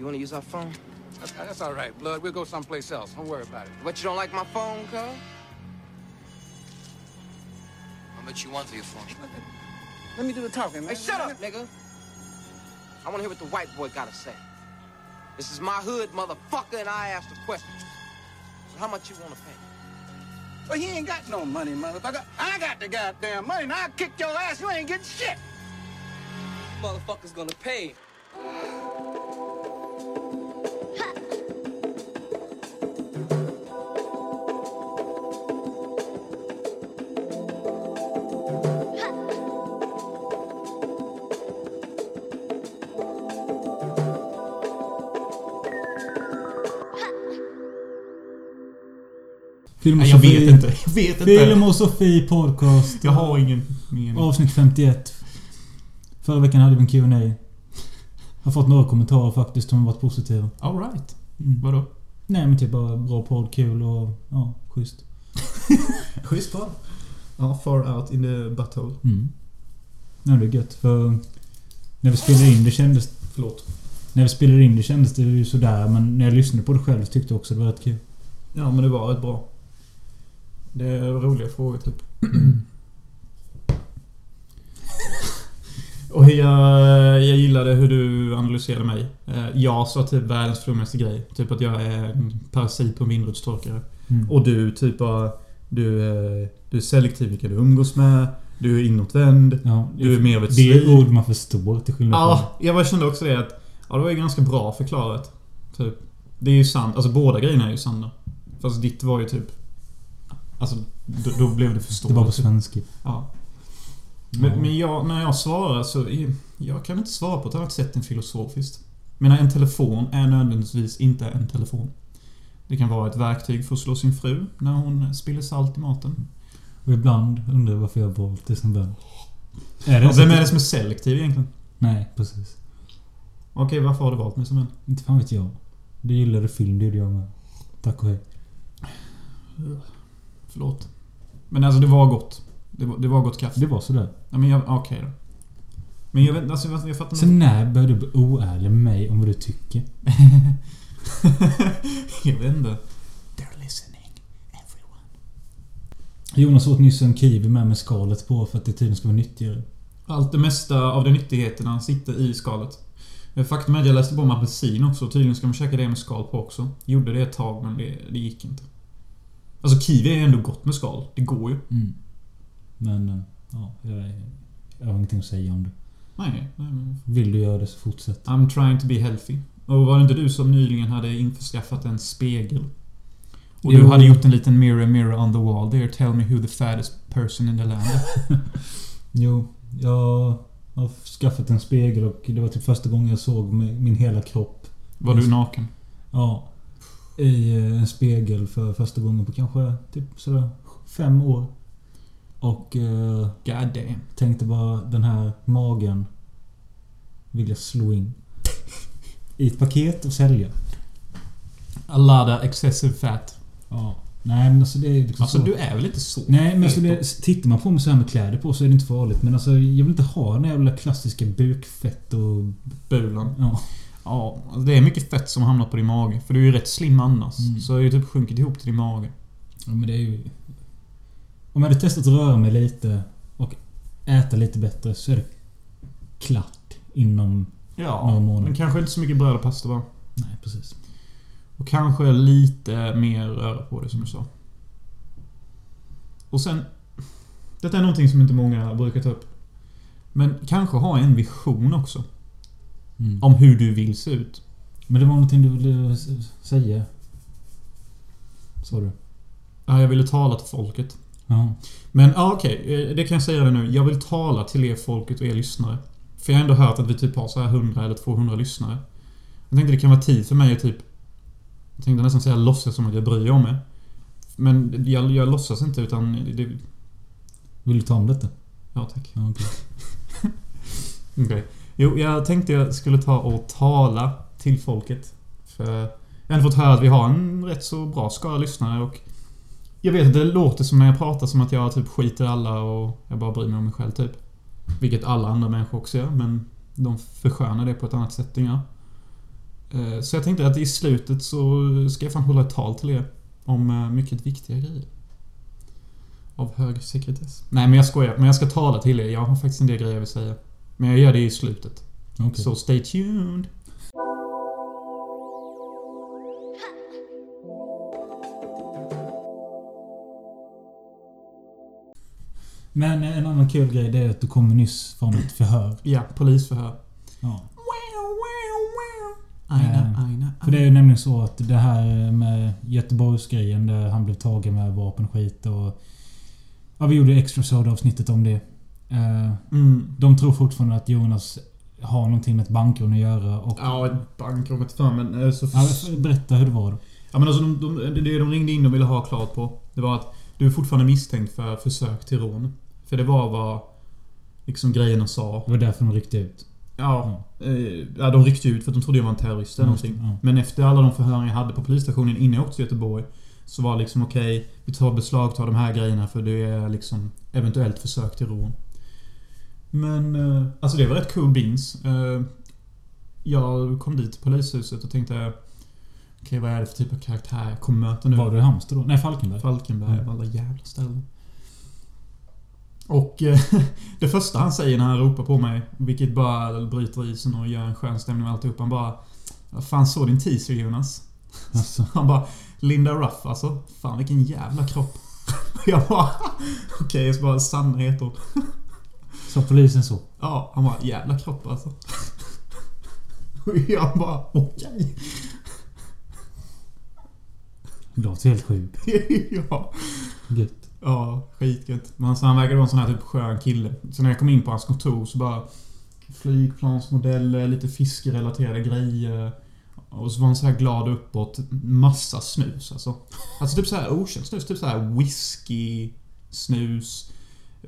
You wanna use our phone? That's, that's all right, Blood. We'll go someplace else. Don't worry about it. But you don't like my phone, cuz? How much you want for your phone? Let me do the talking, man. Hey, shut up, nigga. I wanna hear what the white boy gotta say. This is my hood, motherfucker, and I ask the questions. So how much you wanna pay? Well, he ain't got no money, motherfucker. I got the goddamn money, and I'll kick your ass. You ain't getting shit. Motherfucker's gonna pay. Film och Nej, jag Sofie. vet inte. Jag vet inte. Film och Sofie podcast. Jag har ingen mening. Avsnitt 51. Förra veckan hade vi en Q&A. Har fått några kommentarer faktiskt som har varit positiva. Alright. Mm. Vadå? Nej men typ bara bra podd, kul och ja, schysst. Schysst podd. Ja, far out in the butthole. Mm. Ja, det är gött för... När vi spelade in det kändes... Förlåt. När vi spelade in det kändes det ju sådär men när jag lyssnade på det själv tyckte jag också det var rätt kul. Ja, men det var rätt bra. Det är roliga frågor typ. Och jag, jag gillade hur du analyserade mig. Eh, Jag sa typ världens flummigaste grej. Typ att jag är en parasit på en vindrutetorkare. Mm. Och du typ bara... Du, eh, du är selektiv vilka du umgås med. Du är inåtvänd. Ja, Du är mer av ett Det är ord man förstår till skillnad från... Ja, jag bara kände också det att... Ja, det var ju ganska bra förklarat. Typ. Det är ju sant. Alltså båda grejerna är ju sanna. Fast ditt var ju typ... Alltså, då, då blev det Det förståeligt. var på svenska. Ja. Men, men jag, när jag svarar så... Jag kan inte svara på ett annat sätt än filosofiskt. Men en telefon är nödvändigtvis inte en telefon. Det kan vara ett verktyg för att slå sin fru när hon spiller salt i maten. Och ibland undrar jag varför jag valt det som vän. Är det Och så vem är det som är selektiv egentligen? Nej, precis. Okej, varför har du valt mig som vän? Inte fan vet jag. Du gillade film, det gjorde jag med. Tack och hej. Förlåt. Men alltså det var gott. Det var, det var gott kaffe. Det var sådär. Ja, men jag... Okej då. Men jag vet alltså, jag, jag fattar Så när började du bli oärlig med mig om vad du tycker? jag vet inte. They're listening, everyone. Jonas åt nyss en kiwi med med skalet på för att det tydligen ska vara nyttigare. Allt det mesta av de nyttigheterna sitter i skalet. Faktum är att jag läste på om apelsin också. Tydligen ska man käka det med skal på också. Gjorde det ett tag, men det, det gick inte. Alltså kiwi är ju ändå gott med skal. Det går ju. Mm. Men, eh, ja, jag, jag har ingenting att säga om det. Nej, nej. men- Vill du göra det så fortsätt. I'm trying to be healthy. Och var det inte du som nyligen hade införskaffat en spegel? Och du Jo. hade gjort en liten mirror, mirror on the wall there. Tell me who the fattest person in the land. Jo, jag har skaffat en spegel och det var typ första gången jag såg mi- min hela kropp. Var du naken? Ja. I eh, en spegel för första gången på kanske typ sådär fem år. Och eh, God damn. tänkte bara den här magen vill jag slå in. I ett paket och sälja. A lot of excessive fat. Ja. Nej men alltså det är liksom Alltså så. du är väl inte så Nej men alltså det, tittar man på mig så här med kläder på så är det inte farligt. Men alltså jag vill inte ha den här jävla klassiska bukfett och... Bulan. Ja. Ja, alltså det är mycket fett som hamnar på din mage. För du är ju rätt slim annars. Mm. Så det är ju typ sjunkit ihop till din mage. ja men det är ju... Om jag hade testat att röra mig lite och äta lite bättre så är det klart inom... Ja, Några månader. men kanske inte så mycket bröd och pasta va? Nej precis. Och kanske lite mer röra på det som du sa. Och sen... Detta är någonting som inte många brukar ta upp. Men kanske ha en vision också. Mm. Om hur du vill se ut. Men det var någonting du ville säga? Sa du? Ja, jag ville tala till folket. Ja. Men ja, okej. eh, Det kan jag säga det nu. Jag vill tala till er folket och er lyssnare. För jag har ändå hört att vi typ har så här 100 eller 200 lyssnare. Jag tänkte det kan vara tid för mig att typ... Jag tänkte nästan säga låtsas som att jag bryr om er. Men jag, jag låtsas inte utan... Det, Vill du ta om detta? ja, tack. Ja, okej. Okej. Jo, jag tänkte jag skulle ta och tala till folket. För jag har fått höra att vi har en rätt så bra skara lyssnare och... Jag vet att det låter som när jag pratar som att jag typ skiter i alla och jag bara bryr mig om mig själv typ. Vilket alla andra människor också gör, men de förskönar det på ett annat sätt än jag. Eh, så jag tänkte att i slutet så ska jag fan hålla ett tal till er. Om eh, mycket viktiga grejer. Av hög sekretess. Nej men jag skojar. Men jag ska tala till er. Jag har faktiskt en del grejer jag vill säga. Men jag gör det i slutet. Okej. Så stay tuned. Men en annan kul grej det är att du kommer nyss från ett förhör. Ja, polisförhör. Ja. Aina, aina, För det är ju nämligen så att det här med Göteborgsgrejen där han blev tagen med vapen och skit och... Ja, vi gjorde extra avsnittet om det. Eh, Mm. De tror fortfarande att Jonas har någonting med ett bankrån att göra och... Ja, ett bankrån vet fan men... eh, Så Ja, berätta hur det var då. Ja men alltså de, de, det de ringde in och ville ha klart på Det var att du är fortfarande misstänkt för försök till rån. För det var vad liksom grejerna sa. Det var därför de ryckte ut. Ja, eh, ja de ryckte ut för att de trodde jag var en terrorist eller någonting. ja. Men efter alla de förhören jag hade på polisstationen innan jag åkte till Göteborg Så var liksom okej, vi tar beslag, tar de här grejerna för det är liksom eventuellt försök till rån. Men eh, alltså det var rätt cool beans. Eh, jag kom dit till polishuset och tänkte Okej, vad är det för typ av karaktär jag kommer möta nu? Var du i Halmstad då? Nej, Falkenberg. Falkenberg Mm. och alla jävla ställen. Och eh, det första han säger när han ropar på mig, vilket bara bryter isen och gör en skön stämning med alltihop. Han bara Vad fan såg din teaser Jonas? Alltså, Han bara Linda Ruff alltså. Fan vilken jävla kropp. Jag bara Okej, jag ska bara sanna heter. Sa polisen så? Ja, han bara jävla kropp alltså. Och jag bara okej. Det låter helt sjukt. ja. Gött. Ja, skitgött. Men alltså, han verkade vara en sån här typ skön kille. Så när jag kom in på hans kontor så bara... Flygplansmodeller, lite fiskerelaterade grejer. Och så var han så här glad uppåt. Massa snus alltså. Alltså typ så här okänd snus. Typ så här whisky, snus.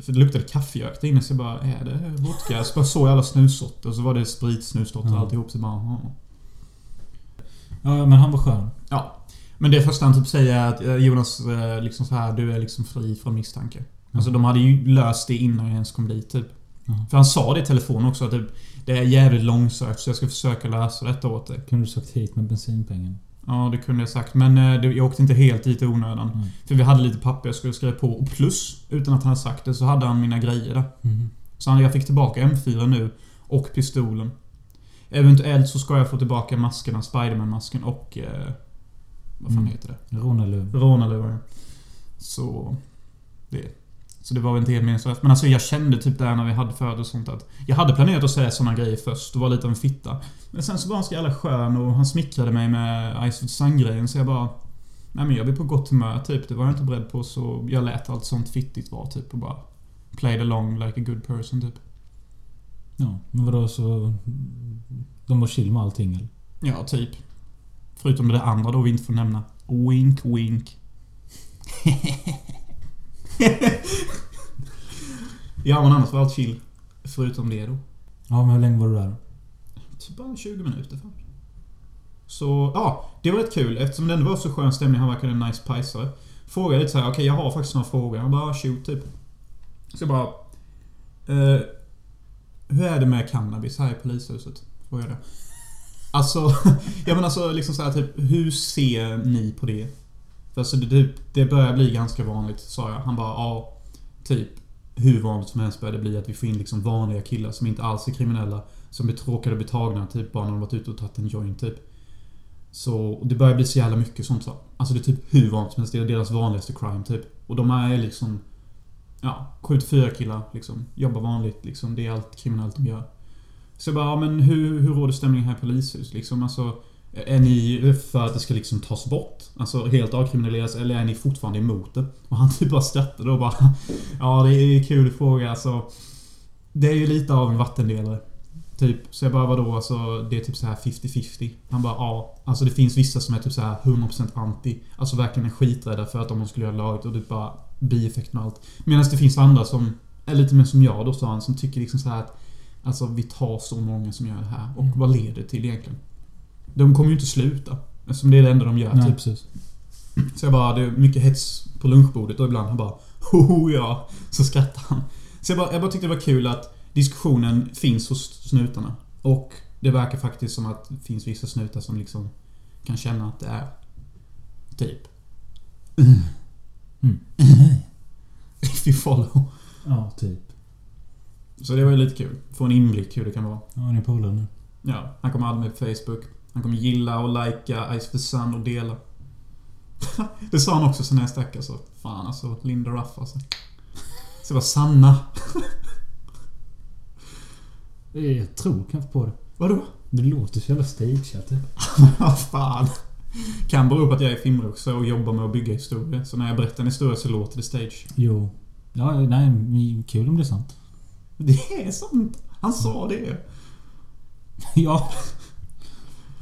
För det luktade kaffejök där inne så jag bara, är det vodka? Så bara såg jag alla snussorter och så var det spritsnussorter och Ja. alltihop. Så bara, "Jaha." Ja, men han var skön. Ja. Men det första han typ säger är att eh, Jonas, eh, liksom så här, du är liksom fri från misstanke. Alltså de hade ju löst det innan jag ens kom dit typ. Ja. För han sa det i telefon också att typ, det är jävligt långsökt så jag ska försöka lösa detta åt dig. Kunde du sagt hit med bensinpengen? Ja, det kunde jag sagt. Men eh, jag åkte inte helt dit i onödan. Mm. För vi hade lite papper jag skulle skriva på. Och plus, utan att han hade sagt det, så hade han mina grejer där. Mhm. Så han, jag fick tillbaka M4 nu. Och pistolen. Eventuellt så ska jag få tillbaka maskerna, Spiderman-masken och... Eh, vad fan Mm. heter det? Rånarluv. Rånarluvar. Så... Det. Så det var väl inte helt meningslöst. Men alltså jag kände typ där när vi hade förut och sånt att... Jag hade planerat att säga såna grejer först och vara lite av en fitta. Men sen så var han så jävla skön och han smickrade mig med Ice of Sun-grejen så jag bara... Nej men jag blir på gott humör typ. Det var jag inte beredd på så jag lät allt sånt fittigt vara typ och bara... Played along like a good person typ. Ja, men vadå så... De var chill med allting eller? Ja, typ. Förutom det andra då vi inte får nämna. Wink, wink. ja, men annars var allt chill. Förutom det då. Ja, men hur länge var du där? Typ bara 20 minuter fan. Så, ja. Det var rätt kul. Eftersom det ändå var så skön stämning. Han verkade en nice pajsare. Frågade lite såhär, okej jag har faktiskt några frågor. Han bara, shoot typ. Så jag bara... Eh, hur är det med cannabis här i polishuset? Frågade jag. Alltså, ja men alltså liksom såhär typ, hur ser ni på det? Alltså det, det, börjar bli ganska vanligt, sa jag. Han bara, ja. Typ, hur vanligt som helst börjar det bli att vi får in liksom vanliga killar som inte alls är kriminella. Som blir tråkade och betagna typ bara när de varit ute och tagit en joint, typ. Så, det börjar bli så jävla mycket sånt så. Alltså det är typ hur vanligt som helst. Det är deras vanligaste crime, typ. Och de är liksom... Ja, 7-4 killar, liksom. Jobbar vanligt, liksom. Det är allt kriminellt de gör. Så jag bara, ja, men hur, hur råder stämningen här i polishus? Liksom, alltså, är ni för att det ska liksom tas bort? Alltså helt avkriminaliseras? Eller är ni fortfarande emot det? Och han typ bara skrattade och bara... Ja, det är en kul fråga alltså. Det är ju lite av en vattendelare. Typ, så jag bara vadå alltså det är typ så här 50-50. Han bara ja. Alltså det finns vissa som är typ så här 100% anti. Alltså verkligen är skiträdda för att om de skulle göra laget och det bara bieffekten och allt. Medan det finns andra som är lite mer som jag då sa han som tycker liksom så här att Alltså vi tar så många som gör det här och Mm. vad leder det till egentligen? De kommer ju inte sluta. Eftersom det är det enda de gör Nej, typ. precis. Så jag bara, det är mycket hets på lunchbordet och ibland han bara Hoho ja. Så skrattar han. Så jag bara, jag bara tyckte det var kul att diskussionen finns hos snutarna. Och Det verkar faktiskt som att det finns vissa snutar som liksom kan känna att det är typ... Mm. If you follow. Ja, typ. Så det var ju lite kul. Få en inblick hur det kan vara. Ja, ni är polare nu. Ja, han kommer adda mig på Facebook. Han kommer gilla och likea Ice for Sun och dela. det sa han också sen när jag stack alltså. Fan alltså, Linda Ruff alltså. Så det var Sanna. Jag tror kanske på det. Vadå? Det låter så jävla stageat typ. Vad fan. Kan bero på att jag är filmroxare och jobbar med att bygga historier. Så när jag berättar en historia så låter det stage. Jo. Ja, nej, kul om det är sant. Det är sant! Han sa det. ja.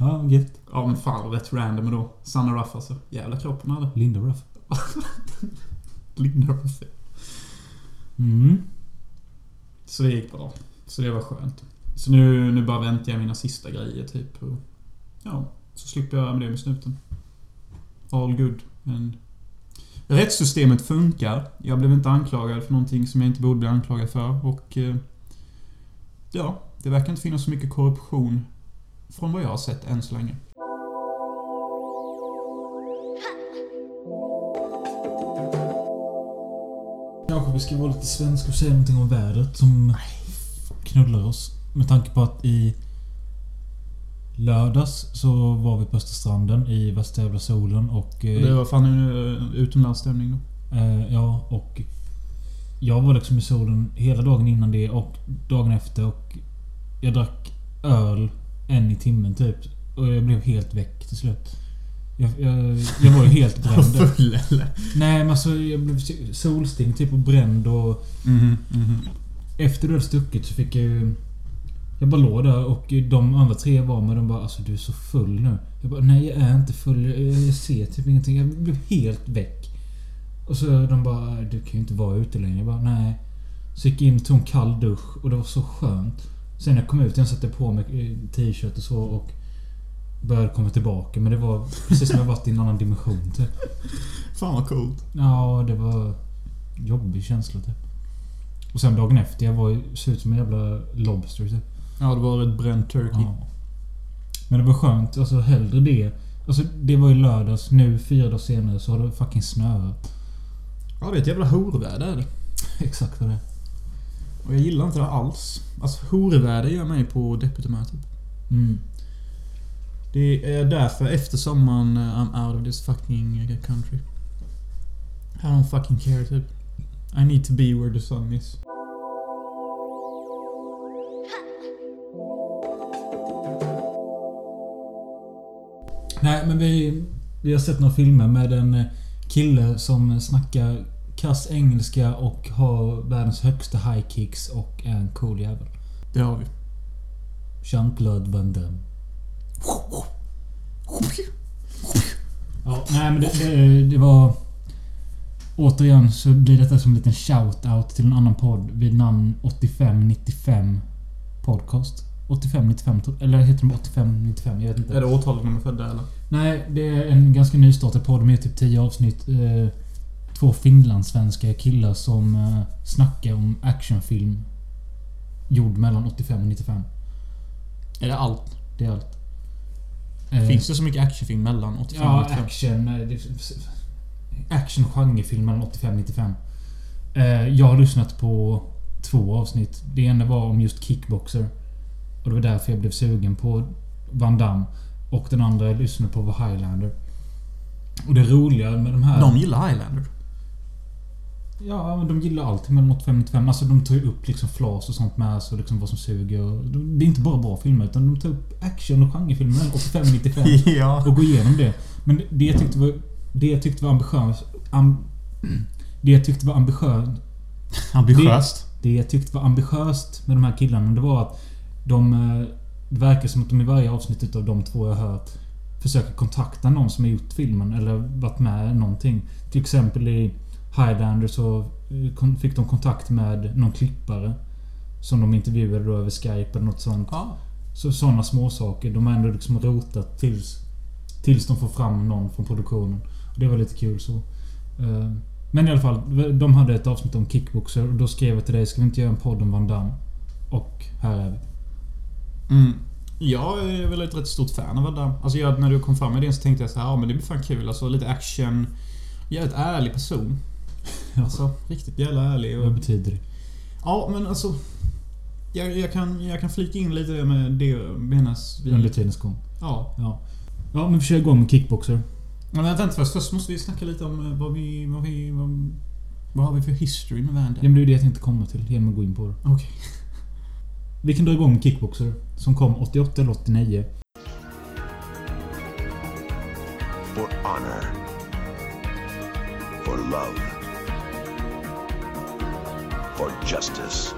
Ja, gött. Ja men fan rätt random då. Sanna Ruff alltså. Jävla kropp hon hade. Linda Ruff. Linda Ruff. Mm. Så det gick bra. Så det var skönt. Så nu, nu bara väntar jag mina sista grejer typ. Och, ja, så slipper jag med det med snuten. All good. Men rättssystemet funkar. Jag blev inte anklagad för någonting som jag inte borde bli anklagad för. Och... eh, Ja, det verkar inte finnas så mycket korruption från vad jag har sett än så länge. Kanske vi ska vara lite svenska och säga någonting om vädret som knullar oss. Med tanke på att i lördags så var vi på Österstranden i värsta jävla solen och... eh, Det var fan en uh, utomlandsstämning då. Eh, ja, och jag var liksom i solen hela dagen innan det och dagen efter och jag drack öl en i timmen typ. Och jag blev helt väck till slut. Jag, jag, jag var ju helt bränd. Full eller? Nej men alltså jag blev solsting typ och bränd och Mhm, mhm. efter du hade stuckit så fick jag ju... Jag bara låg där och de andra tre var med de bara alltså du är så full nu. Jag bara nej jag är inte full. Jag, jag ser typ ingenting. Jag blev helt väck. Och så de bara du kan ju inte vara ute längre. Jag bara nej. Så gick jag in och tog en kall dusch och det var så skönt. Sen när jag kom ut igen satte på mig eh, t-shirt och så och började komma tillbaka. Men det var precis som jag varit i en annan dimension typ. Fan vad coolt. Ja, det var jobbig känsla typ. Och sen dagen efter, jag var såg ut som en jävla lobster typ. Ja, det var ett bränt turkey. Ja. Men det var skönt. Alltså hellre det. Alltså det var ju lördags. Nu fyra dagar senare så har det fucking snöat. Ja, det är ett jävla horväder. Exakt vad det är. Och jag gillar inte det alls. Alltså horväder gör mig på deppigt humör typ. Mm. Det är därför efter sommaren eh, I'm out of this fucking country. I don't fucking care typ. I need to be where the sun is. Nej, men vi, vi har sett några filmer med en eh, kille som snackar kass engelska och har världens högsta high kicks och är en cool jävel. Det har vi. Jean-Claude Van Damme. Ja, nej men det, det, det var... Återigen så blir detta som en liten shout-out till en annan podd vid namn 8595 Podcast. 8595, tro- eller heter de 8595? Jag vet inte. Är det årtalet när man födda eller? Nej, det är en ganska nystartad podd med typ 10 avsnitt. Eh, två finlandssvenska killar som eh, snackar om actionfilm. Gjord mellan 85 och 95. Är det allt? Det är allt. Eh, Finns det så mycket actionfilm mellan 85 och Ja, 95? action. eh, det- Action genrefilm mellan 85 och 95. Eh, Jag har lyssnat på två avsnitt. Det ena var om just kickboxer. Och det var därför jag blev sugen på Van Damme. Och den andra jag lyssnade på var Highlander. Och det roliga med de här... De gillar Highlander. Ja, de gillar allt mellan 85 och 95. Alltså de tar ju upp liksom flas och sånt med. Så liksom vad som suger. Och det är inte bara bra filmer utan de tar upp action och genrefilmer mellan 85 och 95. ja. och gå igenom det. Men det jag tyckte var... Det jag tyckte var ambitiöst... Am, det jag tyckte var ambitiöst... Ambitiöst. Det jag tyckte var ambitiöst med de här killarna, det var att de... eh, Det verkar som att de i varje avsnitt utav de två jag hört försöker kontakta någon som har gjort filmen eller varit med någonting. Till exempel i Highlander så fick de kontakt med någon klippare. Som de intervjuade då över Skype eller något sånt. Ja. Så sådana små saker. De har ändå liksom rotat tills... Tills de får fram någon från produktionen. Och det var lite kul så. Eh, Men i alla fall. De hade ett avsnitt om kickboxer och då skrev jag till dig, ska vi inte göra en podd om Van Damme? Och här är vi. Mm. Jag är väl ett rätt stort fan av Van Damme. Alltså jag, när du kom fram med det så tänkte jag så här, ja men det blir fan kul. Alltså lite action. Jävligt ärlig person. Alltså, riktigt jävla ärlig. Vad Och, betyder det? ja, men alltså... Jag, jag, kan, jag kan flika in lite det med det menas vi... Under tidens gång. Ja. Ja. Ja, men vi kör igång med kickboxer. Men vänta inte först. Först måste vi snacka lite om eh, vad vi... Vad vi... Vad, vad har vi för history med Van Ja, men det är det jag tänkte komma till genom att gå in på det. Okej. Vi kan dra igång med kickboxer. Som kom 88 eller 89. for honor, for love, for justice.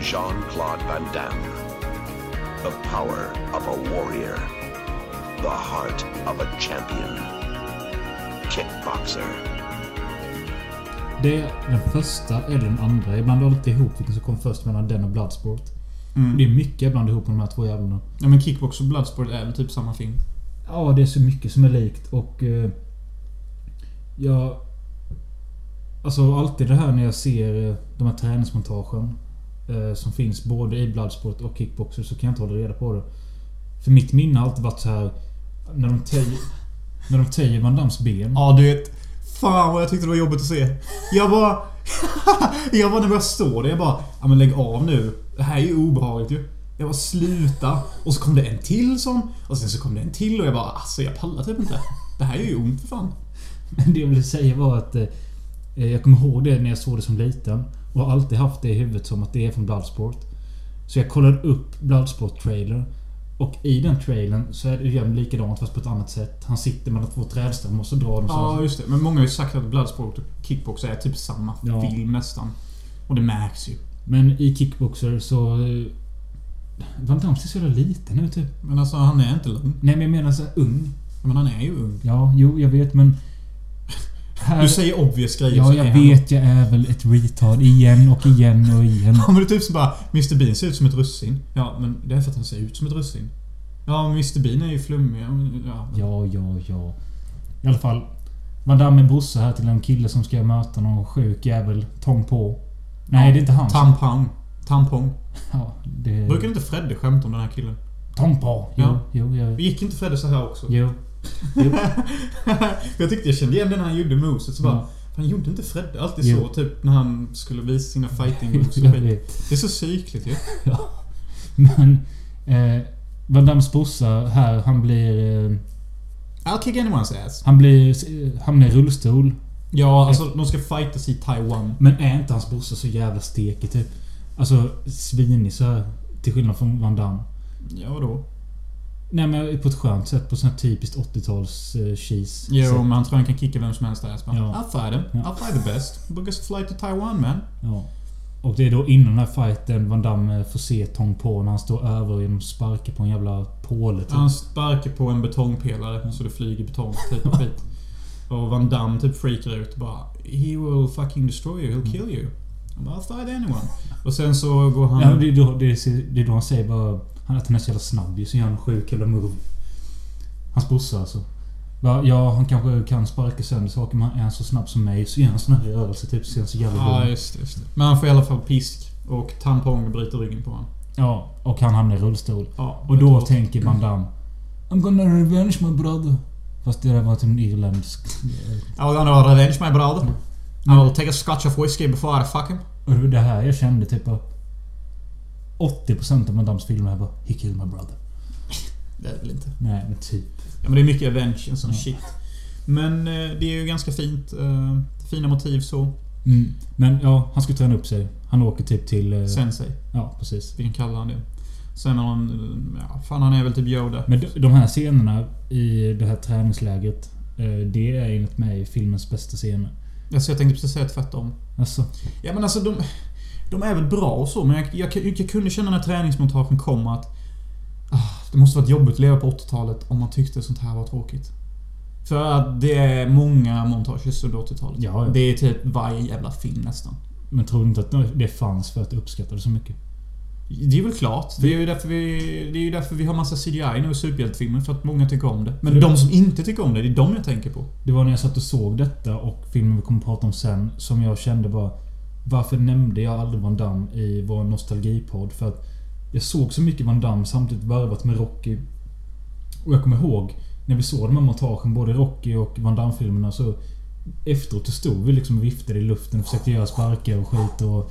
Jean Claude Van Damme. The power of a warrior, the heart of a champion. Kickboxer. Det är den första eller den andra. Jag blandar alltid ihop vilken som kom först mellan den och Bloodsport. Mm. Det är mycket jag blandar ihop med de här två jävlarna. Ja men Kickbox och Bloodsport är väl typ samma film? Ja, det är så mycket som är likt och... Eh, jag... Alltså alltid det här när jag ser eh, de här träningsmontagen. Eh, som finns både i Bloodsport och Kickboxer så kan jag inte hålla reda på det. För mitt minne har alltid varit så här När de töjer... När de töjer Van Dams ben. Ja, du vet. Fan vad jag tyckte det var jobbigt att se. Jag bara... jag bara när jag började stå där, jag bara... Ja men lägg av nu. Det här är ju obehagligt ju. Jag bara sluta. Och så kom det en till sån. Och sen så kom det en till och jag bara alltså jag pallar typ inte. Det här är ju ont för fan. Men det jag ville säga var att... Eh, jag kommer ihåg det när jag såg det som liten. Och har alltid haft det i huvudet som att det är från Bloodsport. Så jag kollade upp Bloodsport-trailer. Och i den trailern så är det ju likadant fast på ett annat sätt. Han sitter mellan två trädstammar och så drar de så. Ja just det. Men många har ju sagt att Bloodsport och Kickbox är typ samma Ja. film nästan. Och det märks ju. Men i Kickboxer så... Van Damme ser så jävla liten ut typ. Men alltså han är inte lugn. Nej men jag menar så ung. Men han är ju ung. Ja, jo jag vet men... Här, Du säger obvious grejer Ja, så jag vet. Jag är väl ett retard igen och igen och igen. Ja men det är typ som bara Mr Bean ser ut som ett russin. Ja men det är för att han ser ut som ett russin. Ja men Mr Bean är ju flummig. Ja, ja. Ja, ja, ja. I alla fall. Van Damme är brorsa här till en kille som ska möta någon sjuk jävel. Tång på. Nej, det är inte han. Tampong. Tampong. Ja, det... Brukar inte Fredde skämta om den här killen? Tång på. Jo, Ja. jo, jo. Gick inte Fredde så här också? Jo. Jag tyckte jag kände igen den när han gjorde moset så bara... Ja. Han gjorde inte Fredde alltid Jo. så typ när han skulle visa sina fighting moves. Det är så psykligt ju. Ja. Men... Eh, Van Dammes brorsa här, han blir... Eh, I'll kick anyone's ass. han blir... Eh, hamnar i rullstol. Ja, alltså de ska fightas i Taiwan. Men är inte hans brorsa så jävla stekig typ? Alltså svinig så här, Till skillnad från Van Damme. Ja, vadå? Nej men på ett skönt sätt. På sånt här typiskt 80-tals eh, cheese. Jo, sätt. men han tror han kan kicka vem som helst där. Bara, Ja. I'll fight him. Ja. I'll fight the best. Us a flight to Taiwan man. Ja. Och det är då innan den här fighten Van Damme får se Tong på när han står över genom att sparka på en jävla påle typ. Han sparkar på en betongpelare så det flyger betong typ och skit. Och Van Damme typ freakar ut och bara He will fucking destroy you, he'll kill you. I'm bara, I'll fight anyone. Och sen så går han... Ja, det, är då, det, är, det är då han säger bara... Att han är så jävla snabb ju. Så gör han en sjuk jävla move. Hans brorsa alltså. Bara, Ja, han kanske kan sparka sönder saker men är han så snabb som mig så gör han såna här rörelser typ. Så är han så jävla Ja, dum. just det, just det. Men han får i alla fall pisk. Och tampong bryter ryggen på honom. Ja, och han hamnar i rullstol. Ja, Och då tänker Van Damme... I'm gonna revenge my brother. Fast det där var till en irländsk... I'm gonna revenge my brother. I will take a scotch of whiskey before I fuck him. Och det var det här jag kände typ att 80% av Van Dammes filmer bara He killed my brother. Det är väl inte. Nej, men typ. Ja, men det är mycket avenge och sån Ja. shit. Men eh, det är ju ganska fint. Eh, fina motiv så. Mm. Men ja, han ska träna upp sig. Han åker typ till... eh, Sensei. Ja, precis. Vi kan kalla han det. Sen har han... Ja, fan han är väl typ Yoda. Men de- här scenerna i det här träningslägret. Det är enligt mig filmens bästa scener. Alltså jag tänkte precis säga tvärtom. Alltså, Ja men alltså de... De är väl bra och så men jag, jag, jag kunde känna när träningsmontagen kom att... Ah, det måste varit jobbigt att leva på 80-talet om man tyckte sånt här var tråkigt. För att det är många montages under 80-talet. Ja, ja. Det är typ varje jävla film nästan. men tror du inte att det fanns för att du uppskattade det så mycket? Det är väl klart. Det är ju därför vi, det är ju därför vi har massa CGI nu i superhjältefilmer. För att många tycker om det. Men Det- de som inte tycker om det, det är de jag tänker på. Det var när jag satt och såg detta och filmen vi kommer att prata om sen som jag kände bara Varför nämnde jag aldrig Van Damme i vår nostalgipodd? För att Jag såg så mycket Van Damme samtidigt varvat med Rocky. Och jag kommer ihåg när vi såg de här montagen, både Rocky och Van Damme-filmerna så... Efteråt så stod vi liksom och viftade i luften och försökte göra sparkar och skit och...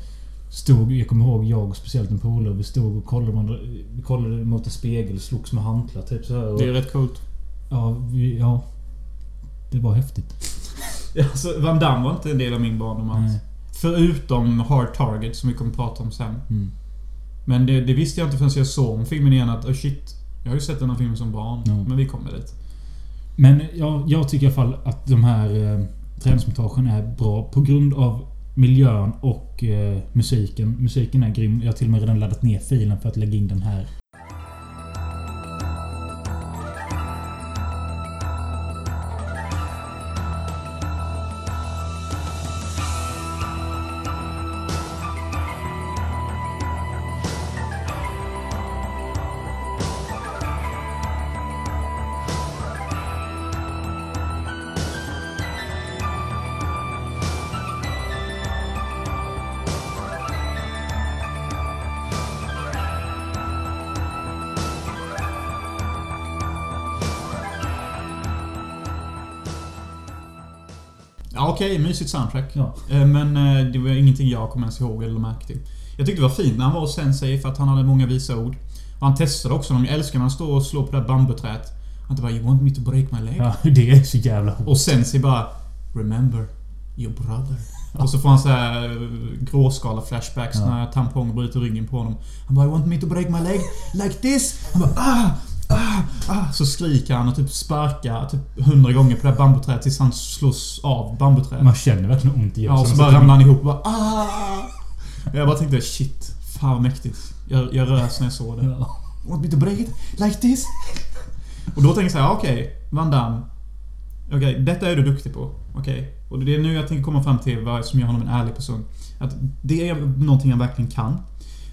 Stod, jag kommer ihåg jag och speciellt en polare, vi stod och kollade, varandra- vi kollade mot en spegel och slogs med hantlar typ så här. Och, Det är rätt coolt. ja, vi, ja. Det var häftigt. Alltså, Van Damme var inte en del av min barndom alls. Förutom Hard Target som vi kommer prata om sen. Mm. Men det, det visste jag inte förrän jag såg om filmen igen att oh shit. Jag har ju sett den här filmen som barn. Ja. Men vi kommer dit. Men ja, jag tycker i alla fall att de här eh, träningsmontagen är bra på grund av miljön och eh, musiken. Musiken är grym. Jag har till och med redan laddat ner filen för att lägga in den här. Okej. mysigt soundtrack. Ja. Eh, Men eh, det var ingenting jag kommer ens ihåg eller märkte till. Jag tyckte det var fint när han var hos Sensei för att han hade många visa ord. Och han testade också dem. Jag älskar när han står och slår på det här bambuträet. Han bara You want me to break my leg? Ja, det är så jävla hårt. Och Sensei bara Remember your brother. Och så får han så här eh, gråskala flashbacks Ja. när tampong bryter ryggen på honom. Han bara You want me to break my leg like this? Han bara ah! Ah, ah, så skriker han och typ sparkar typ hundra gånger på det här bambuträdet tills han slås av bambuträdet. Man känner verkligen ont i Ja, och så bara ramlar han ihop och bara ah! Jag bara tänkte shit, fan vad mäktigt. Jag, jag rös när jag såg det. Ja. Want me to break it like this? Och då tänker jag så här, okej, Van Damme. Okej, detta är du duktig på. Okej. Och det är nu jag tänker komma fram till vad som gör honom en ärlig person. Att det är någonting han verkligen kan.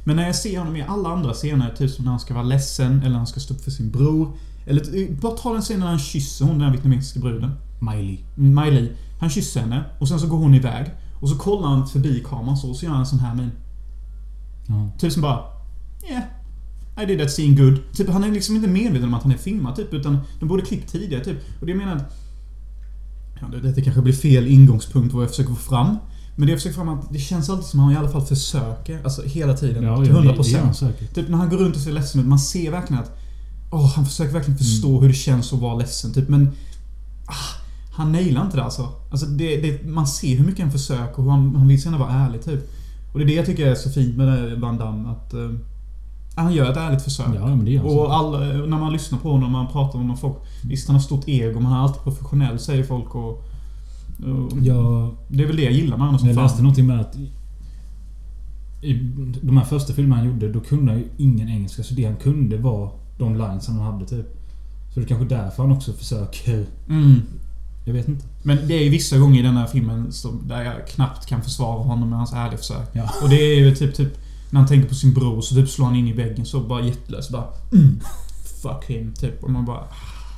Men när jag ser honom i alla andra scener, typ som när han ska vara ledsen eller när han ska stå upp för sin bror. Eller bara ta den scenen när han kysser hon, den här vietnamesiska bruden. Miley. Miley. Han kysser henne och sen så går hon iväg. Och så kollar han förbi kameran så, och så gör han en sån här min. Ja. Typ som bara... Yeah. I did that scene good. Typ han är liksom inte medveten om att han är filmad typ, utan de borde klippt tidigare typ. Och det jag menar. Ja, det, det kanske blir fel ingångspunkt vad jag försöker få fram. Men det jag försöker fram att det känns alltid som att han i alla fall försöker. Alltså hela tiden. Ja, till ja, det- 100%. det säkert. Typ när han går runt och ser ledsen ut, man ser verkligen att... Åh, han försöker verkligen förstå Mm. hur det känns att vara ledsen, typ. Men... Ah, han nailar inte det alltså. alltså det, det, man ser hur mycket han försöker och hur han, han vill gärna vara ärlig, typ. Och det är det jag tycker är så fint med det Van Damme, att... eh, han gör ett ärligt försök. Ja, det Och alla, när man lyssnar på honom, när man pratar med folk. Visst, han har stort ego, men han är alltid professionell, säger folk och... och Jag, Det är väl det jag gillar med honom som jag fan. läste någonting med att... i- de här första filmerna han gjorde, då kunde han ju ingen engelska. Så det han kunde var de lines han hade typ. Så det är kanske därför han också försöker... Mm. Jag vet inte. Men det är ju vissa gånger i den här filmen som, där jag knappt kan försvara honom med hans ärliga försök. Ja. Och det är ju typ, typ när han tänker på sin bror så typ slår han in i väggen så bara jättelöst bara mm, Fuck him, typ. Och man bara...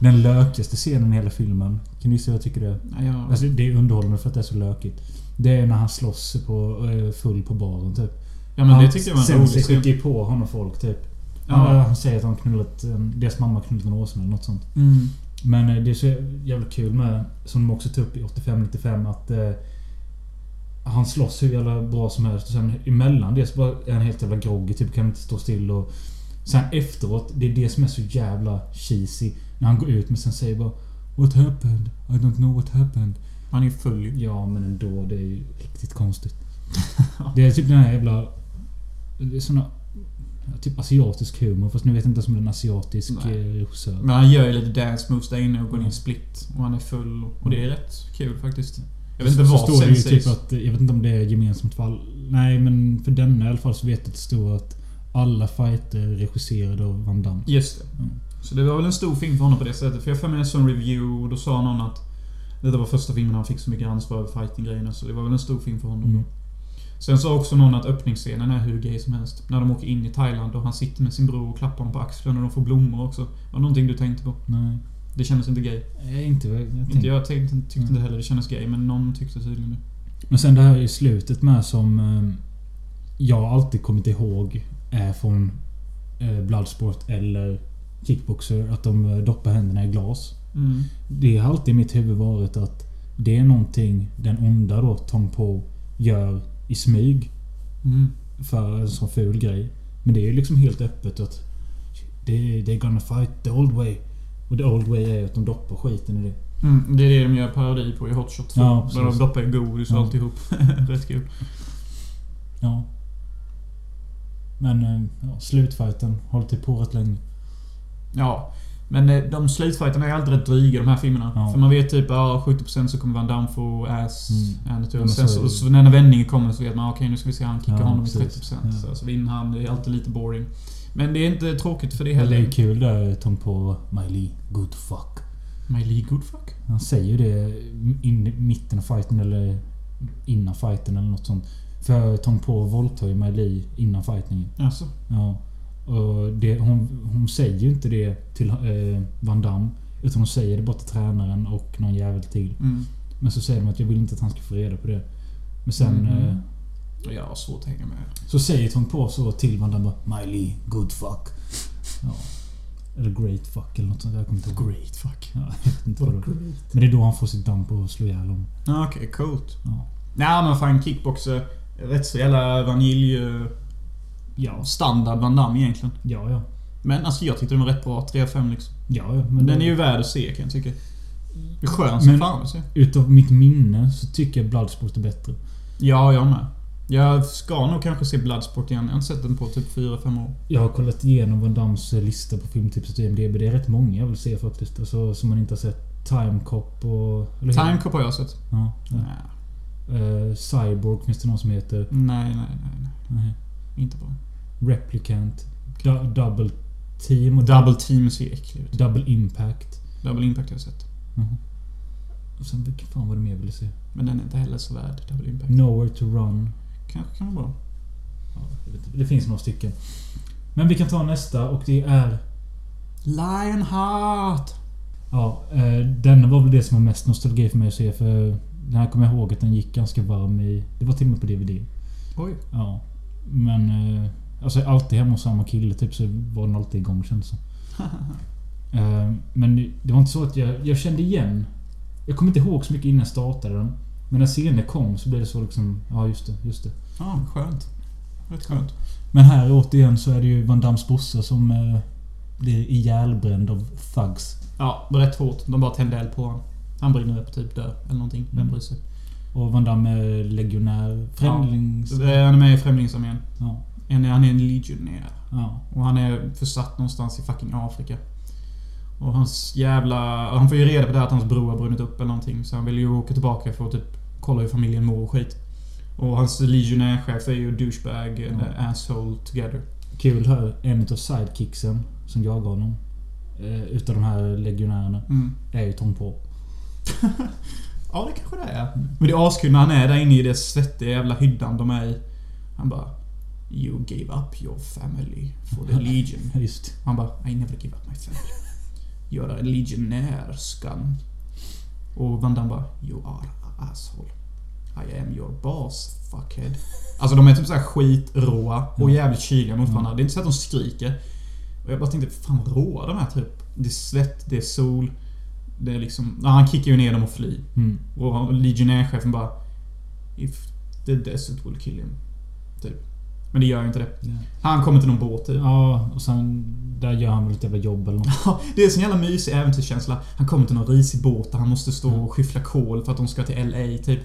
Den lökigaste scenen i hela filmen. Kan du gissa vad jag tycker det är? Jag, Alltså, det är underhållande för att det är så lökigt. Det är när han slåss på, eh, full på baren typ. ja men det tyckte jag var en Sen rolig skickar på honom folk typ. Ja. Han, han säger att han knullat... eh, Deras mamma knullat en åsna eller något sånt. Mm. Men eh, det är så jävla kul med, som de också tog upp i 85-95, att eh, han slåss hur jävla bra som helst. Och sen emellan det så bara är han helt jävla groggy. Typ kan inte stå still och... Sen efteråt, det är det som är så jävla cheesy. När han går ut men sen säger bara What happened? I don't know what happened. Han är full. Ja men ändå, det är ju riktigt konstigt. det är typ den här jävla... Det är såna... Typ asiatisk humor fast nu vet jag inte om det är en asiatisk Nej. eh, regissör. Men han gör ju lite dance moves där inne och går in i Mm. split. Och han är full. Och, det är rätt kul faktiskt. Jag vet så, inte så vad står det ju typ att... Jag vet inte om det är gemensamt för all, Nej men för denna i alla fall så vet jag att det står att alla fighter är regisserade av Van Damme. Just det. Mm. Så det var väl en stor film för honom på det sättet. För jag får med en review och då sa någon att detta var första filmen han fick så mycket ansvar över fighting-grejerna. Så det var väl en stor film för honom Mm. då. Sen sa också någon att öppningsscenen är hur gay som helst. När de åker in i Thailand och han sitter med sin bror och klappar honom på axeln och de får blommor också. Var det någonting du tänkte på? Nej. Det kändes inte gay. Nej, inte jag tänkte. Inte jag tänkte, tyckte inte heller det kändes gay, men någon tyckte tydligen det. Men sen det här i slutet med som... eh, Jag alltid kommit ihåg är från eh, Bloodsport eller Kickboxer att de eh, doppar händerna i glas. Mm. Det har alltid i mitt huvud varit att det är någonting den onda då, Tong Po, gör i smyg. Mm. För en sån ful grej. Men det är ju liksom helt öppet att they, they're gonna fight the old way. Och the old way är att de doppar skiten i det. Mm, det är det de gör parodi på i Hot Shot 2. Ja, där de doppar godis och Ja. alltihop. Rätt kul. Ja. Men eh, ja, slutfighten håller till på rätt länge. Ja. Men eh, de slutfighterna är alltid rätt dryga de här filmerna. Ja. För man vet typ ja 70% så kommer Van Damme få ass. Mm. Men sen så så, så när vändningen kommer så vet man okej nu ska vi se han kickar Ja, honom i precis. 30%. Ja. Så, så vinner han. Det är alltid lite boring. Men det är inte tråkigt för det Det är heller. kul där Tom på Miley good fuck. My Lee Goodfuck? Han säger det i mitten av fighten eller innan fighten eller något sånt. För Tom på våldtar ju Miley innan fighten. Alltså. Ja. Och det, hon, hon säger ju inte det till eh, Van Damme. Utan hon säger det bara till tränaren och någon jävel till. Mm. Men så säger de att jag vill inte att han ska få reda på det. Men sen Mhm. eh, Jag har svårt att hänga med. så säger Tom på så till Van Damme bara, Miley, good fuck. Ja. Eller great fuck eller något sånt. Jag kommer inte ihåg. Great fuck. Ja, jag vet inte vad det Men det är då han får sitt damm på att slå ihjäl honom. Ja, Okej, coolt. Ja. Nej men fan kickboxer. Rätt så jävla vanilj... Ja. Standard Van Damme egentligen. Ja, ja. Men alltså jag tyckte den var rätt bra. 3 av 5 liksom. Ja, ja. Men den är ju värd att se kan jag tycka. Det är skön som fan att se. Utav mitt minne så tycker jag Bloodsport är bättre. Ja, jag med. Jag ska nog kanske se Bloodsport igen. Jag har inte sett den på typ 4-5 år. Jag har kollat igenom Van Dams lista på filmtipset och IMDB. Det är rätt många jag vill se faktiskt. Alltså, som man inte har sett. Time Cop och... Eller? Time Cop har jag sett. Ja. ja. Eh, Cyborg finns det någon som heter. nej, nej. nej, nej. Nej. Inte bra. Replicant. Double Team och Double Team ser äcklig ut. Double Impact. Double Impact har jag sett. Mhm. Och sen vilken fan var det mer jag ville se? Men den är inte heller så värd. Double Impact. Nowhere to Run. Kanske kan vara bra. Ja, det finns några stycken. Men vi kan ta nästa och det är... Lionheart! Ja, eh, den var väl det som var mest nostalgi för mig att se för... Den här kommer jag ihåg att den gick ganska varm i... Det var till och med på DVD. Oj. Ja. Men... Eh, alltså alltid hemma hos samma kille typ så var den alltid igång känns det som. eh, Men det var inte så att jag... Jag kände igen... Jag kommer inte ihåg så mycket innan jag startade den. Men när scenen kom så blev det så liksom... Ja, just det. Just det. Ja, skönt. Rätt skönt. Men här återigen så är det ju Van Dams brorsa som eh, blir ihjälbränd av thugs. Ja, rätt hårt. De bara tände eld på honom. Han brinner upp typ dör eller någonting. Vem Mm. bryr sig? Och Van Damme är legionär. Främlings... Eh, Han är med i Främlingsarmén. Ja. En- Han är en legionär. Ja. Och han är försatt någonstans i fucking Afrika. Och hans jävla... Han får ju reda på det här att hans bror har brunnit upp eller någonting. Så han vill ju åka tillbaka för att typ kolla hur familjen mår och skit. Och hans legionärchef är ju douchebag and Ja. asshole together. Kul här. En utav sidekicksen som jagar honom. Eh, utav de här legionärerna. Mm. Är ju Tom Paul. Ja, det kanske det är. Men det är askul när han är där inne i det svettiga jävla hyddan de är i. Han bara... You gave up your family for the legion. Just Han bara I never give up my family. You're a legionär, scum. Och Van Damme bara You are a asshole. I am your boss, fuckhead. Alltså de är typ såhär skitråa och jävligt kyliga mot varandra. Det är inte så att de skriker. Och jag bara tänkte, fan vad råa de är typ. Det är svett, det är sol. Det är liksom... Han kickar ju ner dem och flyr. Mm. Och legionärchefen bara If the desert will kill him. Typ. Men det gör ju inte det. Ja. Han kommer till någon båt typ. ja, och sen... Där gör han väl ett jävla jobb eller något. Ja, det är en sån jävla mysig äventyrskänsla. Han kommer till någon risig båt där han måste stå Mm. och skyffla kol för att de ska till LA, typ.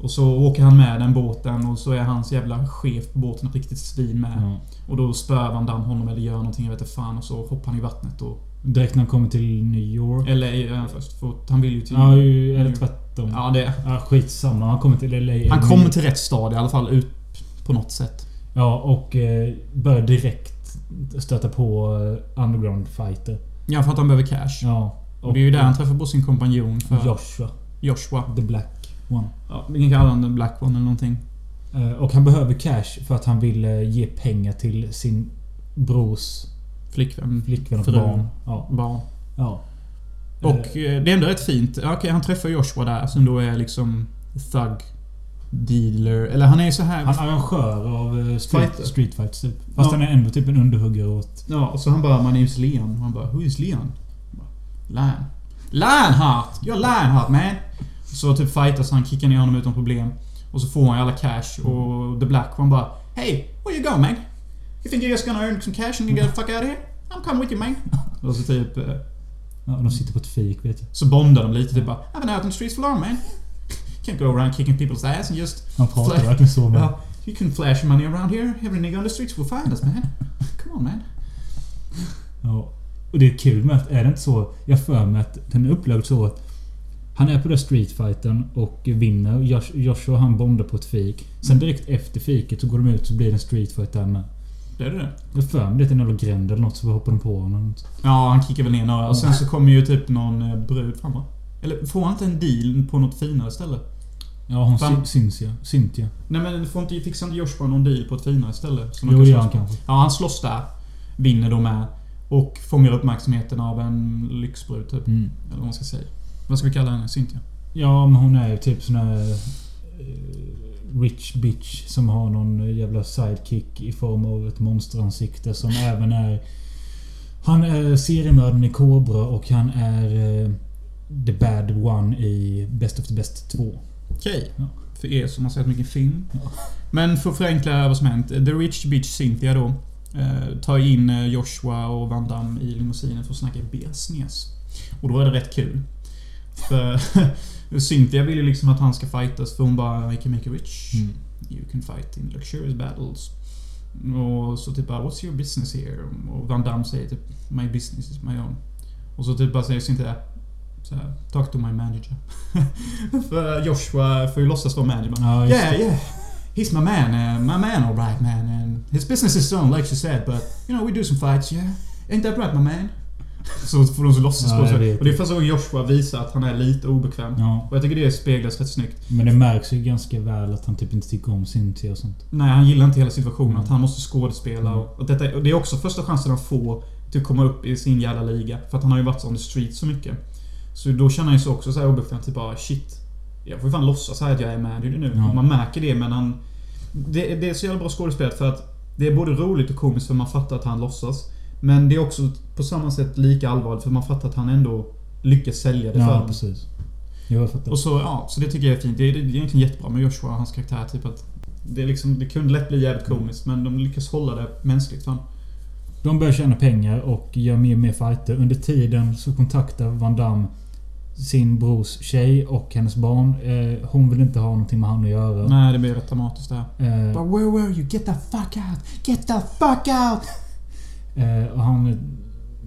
Och så åker han med den båten och så är hans jävla chef på båten ett riktigt svin med. Ja. Och då spöar Van Damme honom eller gör någonting, jag vet inte fan. Och så hoppar han i vattnet och... Direkt när han kommer till New York. Är han först. För han vill ju till... Ja, ju- eller tvärtom. Ja, det... Ja, skitsamma. Han kommer till LA. Han kommer till rätt stad i alla fall, ut på något sätt. Ja, och eh, börjar direkt stöta på eh, underground fighter. Ja, för att han behöver cash. Ja. Och det är ju där han träffar på sin kompanjon för Joshua. Joshua. The Black One. Ja, vi kan kalla honom Black One eller någonting. Eh, Och han behöver cash för att han vill eh, ge pengar till sin brors Flickvän. flickvän och Fru. barn. Ja. Barn. ja. Och eh, det är ändå rätt fint. Okej, han träffar Joshua där som då är liksom thug. dealer. Eller han är så här... Han är arrangör av eh, street, Fighter. street fights typ. Fast Ja. han är ändå typ en underhuggare åt... Ja, och så han bara 'My name's Leon' han bara 'Who is Leon?' Lion. Lionheart! You're Lionheart man! Så typ fightas han, kickar ner honom utan problem. Och så får han ju alla cash och The Black One bara 'Hey, where you go man? You think you're just gonna earn some cash and you get the fuck out of here? I'm coming with you man' Och så typ... eh, Ja, de sitter på ett fik vet jag. Så bondar de lite typ bara 'I've been out on the streets for long man' Can't go around kicking people's ass and just... Han pratar verkligen så med. Ja, you can flash money around here. Every nigga on the streets will find us man. Come on man. Ja. Och det är kul med att, är det inte så... Jag för mig att den är upplagd så att... Han är på den streetfighten och vinner. Josh, Joshua han bondar på ett fik. Sen direkt efter fiket så går de ut så blir det en streetfight där med. Det är det. Jag för mig det är jävla gränd eller något så hoppar de på honom. Ja, han kickar väl ner några. Och sen så kommer ju typ någon eh, brud fram va? Eller får han inte en deal på något finare ställe? Ja, hon Fan. sy- syns ja. Cynthia. Nej men får inte, fixar inte Joshua någon deal på ett finare ställe? Som Jo, det gör han kanske. Ja, han slåss där. Vinner då med. Och fångar uppmärksamheten av en lyxbrud typ. Mm. Eller vad man ska säga. Vad ska vi kalla henne? Cynthia? Ja, men hon är ju typ sån här... eh, Rich bitch som har någon jävla sidekick i form av ett monsteransikte som även är... Han är seriemördaren i Cobra och han är eh, the bad one i Best of the Best 2. Okej. Ja. För er som har sett mycket film. Ja. Men för att förenkla vad som hänt. The Rich Bitch Cynthia då. Eh, tar in eh, Joshua och Van Damme i limousinen för att snacka business. Och då är det rätt kul. För Cynthia vill ju liksom att han ska fightas för hon bara I can make you rich. Mm. You can fight in luxurious battles. Och så typ bara What's your business here? Och Van Damme säger typ My business is my own. Och så typ bara säger Cynthia så här, Talk to my manager. för Joshua får ju låtsas vara manager. Ja, yeah, det. yeah. He's my man, uh, my man alright man. And his business is done like she said but you know we do some fights yeah. Ain't that right my man? Så får de så låtsas Ja. Och det är första gången Joshua visar att han är lite obekväm. Ja. Och jag tycker det speglas rätt snyggt. Men det märks ju ganska väl att han typ inte tycker om Cynthia och sånt. Nej, han gillar inte hela situationen. Mm. Att han måste skådespela. Mm. Och, detta, och det är också första chansen han får till att komma upp i sin jävla liga. För att han har ju varit on the street så mycket. Så då känner han ju sig också så här obekväm. Typ bara shit. Jag får ju fan låtsas här att jag är manager nu. Ja. Man märker det men han... Det, det är så jävla bra skådespelat för att det är både roligt och komiskt för man fattar att han låtsas. Men det är också på samma sätt lika allvarligt för man fattar att han ändå lyckas sälja det för Ja, honom. precis. Jo, jag fattar. Och så, ja, så det tycker jag är fint. Det är, det är egentligen jättebra med Joshua och hans karaktär. Typ att det, är liksom, det kunde lätt bli jävligt komiskt men de lyckas hålla det mänskligt. Fan. De börjar tjäna pengar och gör mer och mer fighter. Under tiden så kontaktar Van Damme sin brors tjej och hennes barn. Eh, hon vill inte ha någonting med han att göra. Nej, det blir rätt dramatiskt det här. Eh, But where were you? Get the fuck out! Get the fuck out! Eh, och han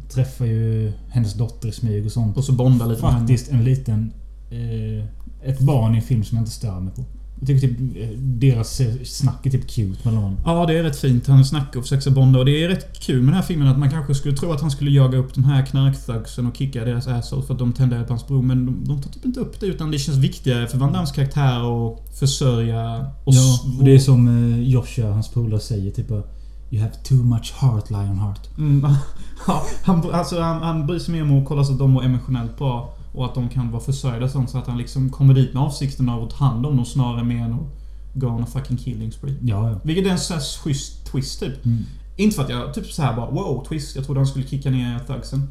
träffar ju hennes dotter i smyg och sånt. Och så bondar lite. Faktiskt en liten... Eh, ett barn i en film som jag inte stör mig på. Jag tycker typ eh, deras snack är typ cute mellan dem. Ja, det är rätt fint. Han snackar och försöker bonda. Och det är rätt kul med den här filmen att man kanske skulle tro att han skulle jaga upp de här knarkthugsen och kicka deras asshole för att de tänder på hans bror. Men de, de tar typ inte upp det utan det känns viktigare för Van Dams karaktär att försörja och... Ja, och det är som Joshua, hans polare, säger typ bara, You have too much heart, Lionheart. Mm, ja, han, alltså, han, han bryr sig mer om att kolla så att de mår emotionellt bra. Och att de kan vara försörjda sånt så att han liksom kommer dit med avsikten av att ta hand om dem snarare mer än att go on a fucking killing spree. Ja, ja. Vilket är en sån här schysst twist typ. Mm. Inte för att jag typ så här bara wow, twist. Jag trodde han skulle kicka ner thugsen.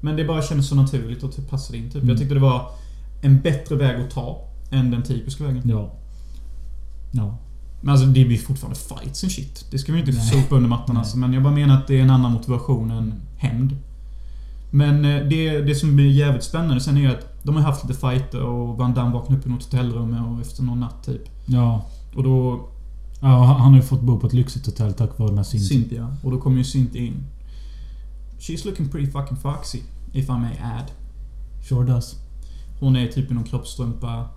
Men det bara kändes så naturligt och typ passade in. Typ. Mm. Jag tyckte det var en bättre väg att ta än den typiska vägen. Ja. Ja. Men alltså det blir fortfarande fights and shit. Det ska vi inte sopa under mattan alltså. Men jag bara menar att det är en annan motivation än hämnd. Men eh, det, det som blir jävligt spännande sen är ju att de har haft lite fighter och Van Damme vaknar upp i något hotellrum och efter någon natt typ. Ja. Och då... Ja, han har ju fått bo på ett lyxigt hotell tack vare den här synten. Cynthia. Och då kommer ju Cynthia in. She's looking pretty fucking foxy. If I may add. Sure does. Hon är typ i någon kroppstrumpa.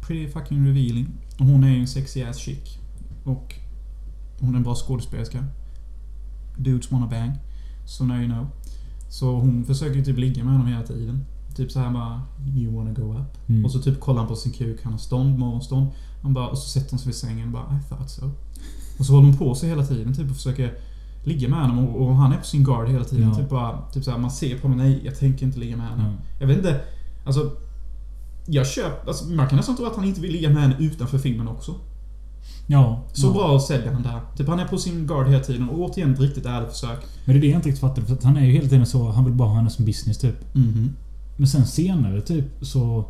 Pretty fucking revealing. Hon är ju en sexy ass chick. Och hon är en bra skådespelerska. Dudes wanna bang. So now you know. Så hon försöker ju typ ligga med honom hela tiden. Typ så här bara You wanna go up? Mm. Och så typ kollar han på sin kuk. Han har stånd, morgonstånd. Han bara, och så sätter hon sig vid sängen och bara I thought so. Och så håller hon på sig hela tiden typ och försöker ligga med honom. Och, och han är på sin guard hela tiden. Ja. Typ bara, typ så här, man ser på honom. Nej, jag tänker inte ligga med henne. Ja. Jag vet inte. Alltså... Jag köper... Alltså, man kan nästan tro att han inte vill ligga med henne utanför filmen också. Ja. Så ja. bra säljer han där. Typ han är på sin guard hela tiden och återigen ett riktigt ärligt försök. Men det är det jag inte riktigt fattar. För att han är ju hela tiden så... Han vill bara ha henne som business typ. Mhm. Men sen senare typ så...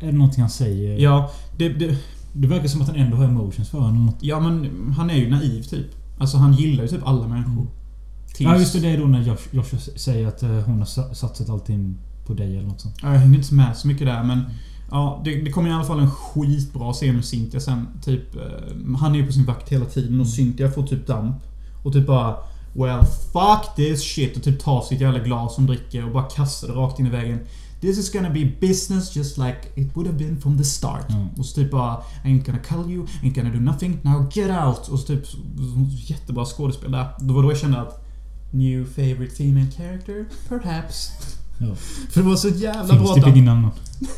Är det någonting han säger? Ja, det, det, Det verkar som att han ändå har emotions för något. ja, men han är ju naiv typ. Alltså han gillar ju typ alla människor. Tills... Ja just det, det är då när Josh, Joshua säger att eh, hon har sa- satsat allting på dig eller något sånt. Ja, Jag hängde inte med så mycket där men... Ja, det, det kommer i alla fall en skitbra scen med Cynthia sen. Typ, eh, han är ju på sin vakt hela tiden och Cynthia får typ damp. Och typ bara... Well, fuck this shit. Och typ tar sitt jävla glas som dricker och bara kastar det rakt in i väggen. This is gonna be business just like it would have been from the start. Mm. Och så typ bara... I ain't gonna call you, ain't gonna do nothing, now get out. Och så typ... Jättebra skådespel där. Det var då jag kände att... New favorite female character? Perhaps. Ja. För det var så jävla Finns bra typ damp. ingen annan.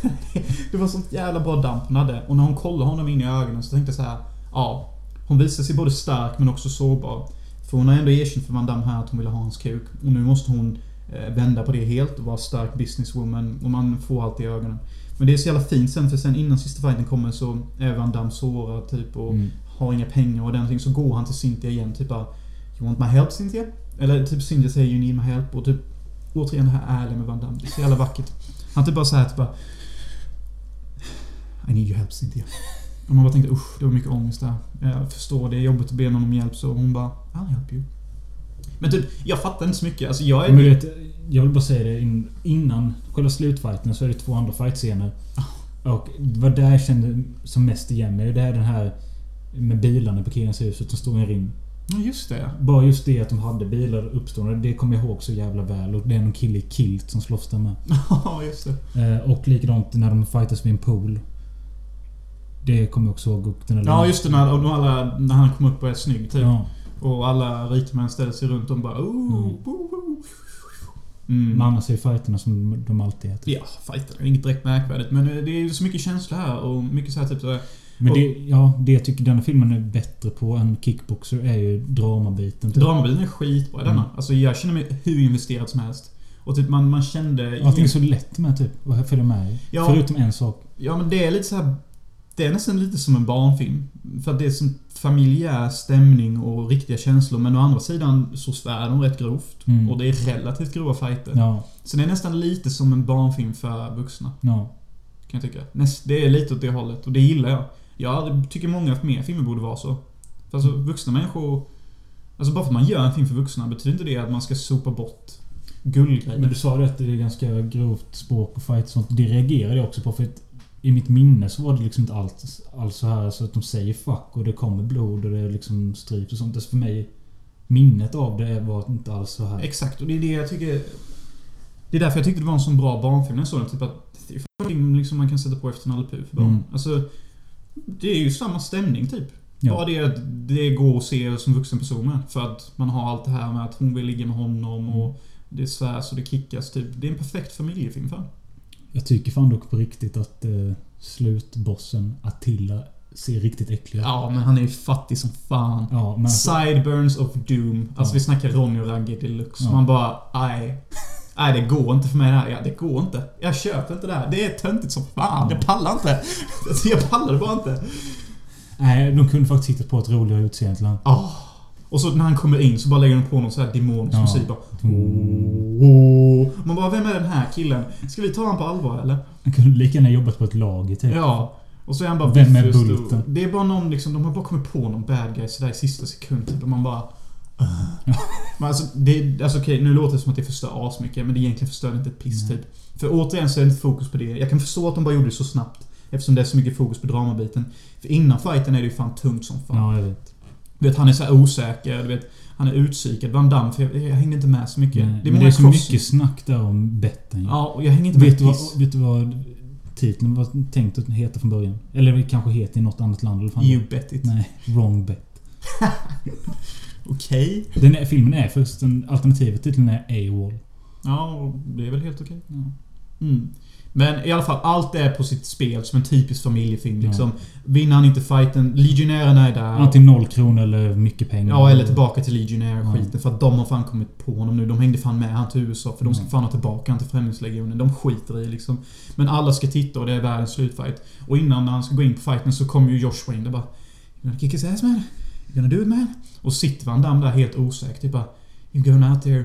Det var sånt jävla bra damp hon hade. Och när hon kollade honom in i ögonen så tänkte jag så här. Ja. Hon visar sig både stark men också sårbar. För hon har ändå erkänt för Van Damme här att hon ville ha hans kuk. Och nu måste hon eh, vända på det helt och vara stark businesswoman. Och man får allt i ögonen. Men det är så jävla fint sen för sen innan sista fighten kommer så är Van Damme sårad typ och Mm. har inga pengar och den Så går han till Cynthia igen typ bara You want my help Cynthia? Eller typ Cynthia säger You need my help och typ Återigen det här ärliga med Van Damme. Det är så jävla vackert. Han typ bara såhär typ bara I need your help Cynthia. Och man bara tänkte usch, det var mycket ångest där. Jag förstår, det är jobbigt att be någon om hjälp så hon bara I'll help you. Men typ, jag fattar inte så mycket. Alltså jag är... Men du vet, jag vill bara säga det in, innan själva slutfighten så är det två andra fightscener. Och det var där jag kände som mest igen mig. Det är den här med bilarna på Kirans huset som stod i en ring. Ja, just det. Bara just det att de hade bilar uppstående, det kommer jag ihåg så jävla väl. Och det är någon kille i kilt som slåss där med. Ja, just det. Eh, och likadant när de fightas vid en pool. Det kommer jag också ihåg. Den Ja, just det. När, och alla, när han kom upp och är snygg typ. Ja. Och alla rikemän ställer sig runt och bara oh, Mm. oh, oh. Mm. Är fighterna som de alltid heter. Ja, fighter. Inget direkt märkvärdigt. Men eh, det är ju så mycket känsla här och mycket så här typ så här, Men Och- det, ja, det jag tycker denna filmen är bättre på än Kickboxer är ju dramabiten. Typ. Dramabilen är skitbra i denna. Mm. Alltså jag känner mig hur investerad som helst. Och typ man, man kände... Allting är så lätt med typ. Att följa med. Ja. Förutom en sak. Ja men det är lite så här. Det är nästan lite som en barnfilm. För att det är som familjär stämning och riktiga känslor. Men å andra sidan så svär de rätt grovt. Mm. Och det är relativt grova fighter. Ja, Så det är nästan lite som en barnfilm för vuxna. ja. Kan jag tycka. Näst, det är lite åt det hållet. Och det gillar jag. Jag tycker många mer filmer borde vara så. För alltså vuxna människor... Alltså bara för att man gör en film för vuxna betyder inte det att man ska sopa bort guldgrejer. Men du sa det att det är ganska grovt språk och fight och sånt. Det reagerade jag också på för att i mitt minne så var det liksom inte allt, alls så här så att de säger fuck och det kommer blod och det är liksom stryps och sånt. Är för mig Minnet av det var inte alls så här. Exakt, och det är det jag tycker... Det är därför jag tyckte det var en sån bra barnfilm. En sån typ att... Det är en film liksom man kan sätta på efter Nalle Puh för barn. Mm. Alltså... Det är ju samma stämning typ. Ja. Bara det att det går att se som vuxen person med. För att man har allt det här med att hon vill ligga med honom och det svärs och det kickas typ. Det är en perfekt familjefilm för Jag tycker fan dock på riktigt att eh, slutbossen Attila ser riktigt äcklig ut. Ja, men han är ju fattig som fan. Ja, alltså, Sideburns of Doom. Alltså Ja. vi snackar Ronny och Ragge deluxe. Ja. Man bara, nej. Nej, det går inte för mig det här. Ja, det går inte. Jag köper inte det här. Det är töntigt som fan. Ja. Jag pallar inte. Jag pallar det bara inte. nej, de kunde faktiskt hittat på ett roligare utseende till han. Ah. Och så när han kommer in så bara lägger de på någon så här demonisk Ja. musik. Bara, Mm. oh. Man bara, vem är den här killen? Ska vi ta honom på allvar eller? Han kunde lika gärna jobbat på ett lager typ. Ja. Och så är han bara Vem är Bulten? Det är bara någon liksom, de har bara kommit på någon bad guy sådär i sista sekund typ. Och man bara... Men alltså, det, alltså okej, nu låter det som att det förstör asmycket. Men det egentligen förstör inte ett piss typ. För återigen så är det inte fokus på det. Jag kan förstå att de bara gjorde det så snabbt. Eftersom det är så mycket fokus på dramabiten. För innan fighten är det ju fan tungt som fan. Ja, jag vet. Du vet, han är så osäker. Du vet, han är utpsykad. Van Damme, för jag, jag hängde inte med så mycket. Nej, det är men det är så cross- mycket snack där om betten. Ja, och jag hänger inte med vet, du vad, piss. vet du vad titeln var tänkt att heta från början? Eller det kanske heter i något annat land eller fan You bet it. Nej, wrong bet. Okej. Den är, filmen är förresten... Alternativet till den är AWOL. Ja, det är väl helt okej. Ja. Mm. Men i alla fall, allt är på sitt spel som en typisk familjefilm. Liksom. Vinner han inte fighten, legionärerna är där. Antingen noll kronor eller mycket pengar. Ja, eller tillbaka till Legionär Ja. För att de har fan kommit på honom nu. De hängde fan med han till USA. För de ska Ja. fan ha tillbaka han till Främlingslegionen. De skiter i liksom. Men alla ska titta och det är världens slutfight. Och innan han ska gå in på fighten så kommer ju Joshua in och bara... You gonna kick his ass man? You gonna do it man? Och sitter Van Damme där helt osäker. Typ bara... You going out there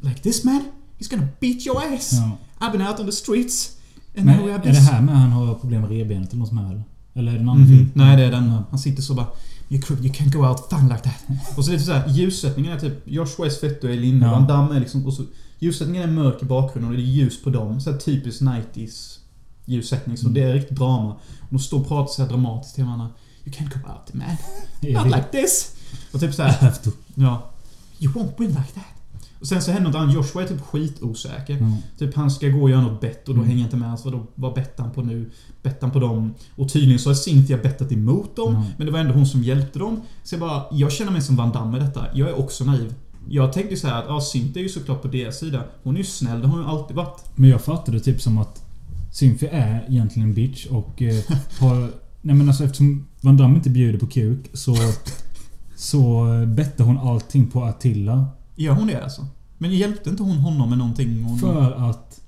like this man? He's gonna beat your ass! Ja. I've been out on the streets. And Men är det här med han har problem med revbenet eller något sånt här eller? Eller är det en annan Mhm. film? Nej, det är den. Han sitter så bara... You, can't go out fun like that. Och så är det så här, ljussättningen är typ... Joshua är fett och linne. Ja. Van Damme är liksom... Och så, ljussättningen är mörk i bakgrunden och det är ljus på dem. Så här typiskt 90s ljussättning. Så Mm. det är riktigt drama. Och de står och pratar så här dramatiskt till varandra. You can't go out man. Not like this. Och typ så I här, have to. Ja. You won't win like that. Och sen så händer något annat. Joshua är typ skitosäker. Ja. Typ han ska gå och göra något bett och då Mm. hänger inte med. Alltså då, vad bettar han på nu? Bettar han på dem? Och tydligen så har Cynthia bettat emot dem. Ja. Men det var ändå hon som hjälpte dem. Så jag bara, jag känner mig som Van Damme i detta. Jag är också naiv. Jag tänkte ju så här att, ja Cynthia är ju såklart på deras sida. Hon är ju snäll, det har hon ju alltid varit. Men jag fattade typ som att Symfy är egentligen en bitch och eh, har... Nej men alltså eftersom Van Damme inte bjuder på kuk så... Så bettar hon allting på Attila. Gör hon det alltså? Men hjälpte inte hon honom med någonting? Hon... För att...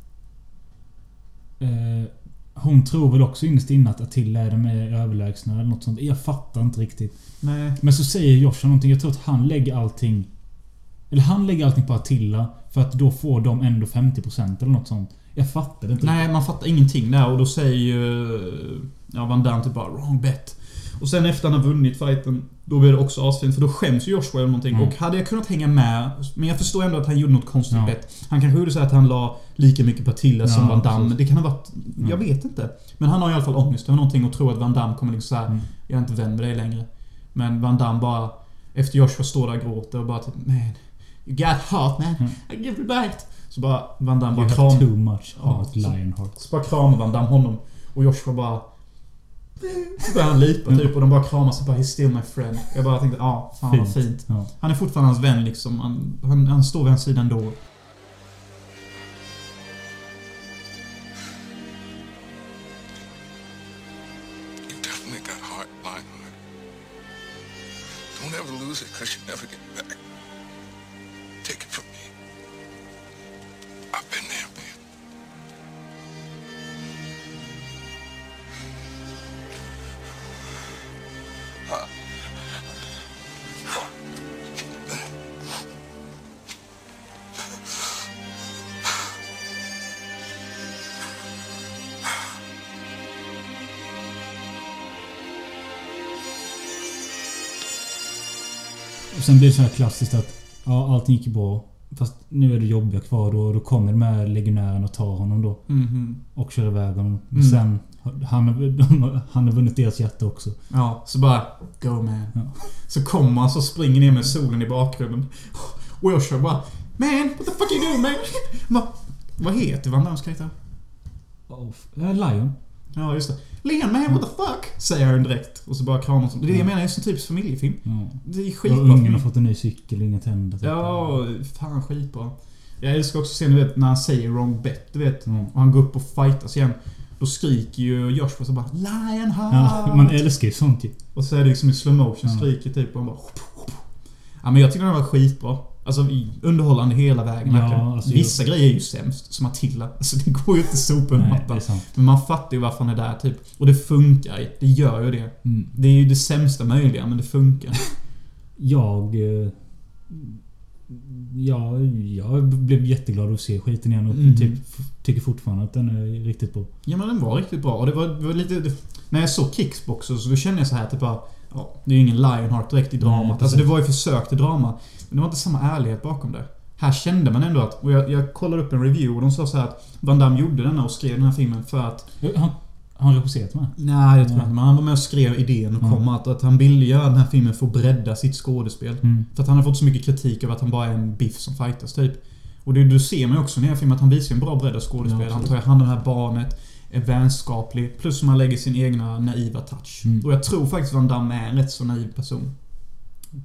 Eh, hon tror väl också innerst inne att Attila är den mer överlägsna eller något sånt. Jag fattar inte riktigt. Nej. Men så säger Joshua någonting. Jag tror att han lägger allting... Eller han lägger allting på Attila. För att då får de ändå 50% eller något sånt. Jag fattar inte Nej, man fattar ingenting där och då säger ju... Ja, Van Damme typ bara 'Wrong bet' Och sen efter han har vunnit fighten Då blir det också asfint för då skäms ju Joshua över någonting. Mm. Och hade jag kunnat hänga med Men jag förstår ändå att han gjorde något konstigt Ja. bett. Han kanske gjorde så att han la lika mycket på Attila som Ja, Van Damme. precis. Det kan ha varit... Ja. Jag vet inte. Men han har i alla fall ångest över någonting och tror att Van Damme kommer liksom såhär Mm. Jag är inte vän med dig längre. Men Van Damme bara... Efter Joshua står där och gråter och bara typ Man, you got heart man. Mm. I give you back. Så bara Van Damme bara You kram, have too much Ja, heart, så- Lionheart. så bara kramar Van Damme honom. Och Joshua bara... Så börjar han lipa typ och de bara kramas och bara 'He's still my friend' Jag bara tänkte ja, fan vad fint. Ja. Han är fortfarande hans vän liksom. Han, han, han står vid hans sida ändå. Och sen blir det så här klassiskt att ja, allting gick bra. Fast nu är det jobbiga kvar då. Då kommer de här legionärerna och tar honom då. Mhm. Och kör iväg honom. Mm. Sen... Han, de, han har vunnit deras hjärta också. Ja, så bara Go man. Ja. Så kommer han så springer ner med solen i bakgrunden. Och Joshua bara Man, what the fuck you doing man? Va, vad heter Van Dammes karaktär? Oh, eh, Lion. Ja, just det. Leon man, what the fuck? Säger han direkt. Och så bara kramas de. Det är det jag menar, det är en typisk familjefilm. Ja. Det är Och skitbra ungen film. har fått en ny cykel och inga tänder. typ. Ja, fan skitbra. Jag älskar också scenen, du vet, när han säger wrong bet, du vet. Mm. Och han går upp och fightas igen. Då skriker ju Joshua så bara Lionheart! Ja, man älskar ju sånt ju. Och så är det liksom i slow motion Ja. skriker typ och han bara... Ja men jag tycker den var skitbra. Alltså underhållande hela vägen Ja, verkligen. alltså, Vissa grejer är ju sämst. Som Attila. Alltså det går ju inte att sopa under mattan. Men man fattar ju varför han är där typ. Och det funkar ju. Det gör ju det. Mm. Det är ju det sämsta möjliga men det funkar. Jag... eh, Ja, jag blev jätteglad att se skiten igen och Mm. typ, tycker fortfarande att den är riktigt bra. Ja men den var riktigt bra. Och det var, det var lite... Det, när jag såg Kicksboxer så då kände jag så här typ bara... Ja, det är ju ingen Lionheart direkt i dramat. Nej, alltså det var ju försök till drama. Men det var inte samma ärlighet bakom det. Här kände man ändå att... Och jag, jag kollade upp en review och de sa så här att Van Damme gjorde denna och skrev den här filmen för att... Han, har han regisserat med? Nej, det tror jag Ja. inte. Men han var med och skrev idén och Ja. kom att, att han ville göra den här filmen för att bredda sitt skådespel. Mm. För att han har fått så mycket kritik över att han bara är en biff som fightas typ. Och det, du ser man också i den här filmen att han visar en bra bredd av skådespel. Ja, han tar hand om det här barnet. Är vänskaplig. Plus som han lägger sin egna naiva touch. Mm. Och jag tror faktiskt Van Damme är en rätt så naiv person.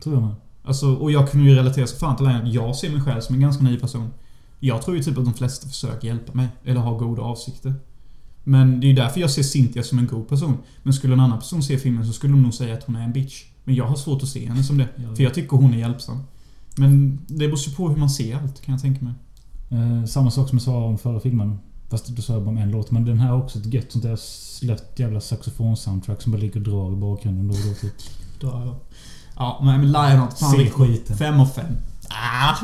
Tror jag med. Alltså, och jag kunde ju relatera så fan till det här att jag ser mig själv som en ganska naiv person. Jag tror ju typ att de flesta försöker hjälpa mig. Eller har goda avsikter. Men det är ju därför jag ser Cynthia som en god person. Men skulle en annan person se filmen så skulle de nog säga att hon är en bitch. Men jag har svårt att se henne som det. För jag tycker hon är hjälpsam. Men det beror ju på hur man ser allt, kan jag tänka mig. Eh, samma sak som jag sa om förra filmen. Fast då sa jag bara om en låt. Men den här har också ett gött sånt där slött jävla saxofon-soundtrack som bara ligger och drar i bakgrunden då och då typ. Då, ja, men Lionheart. Fan, Se vilken- skiten. Fem av fem. Ah!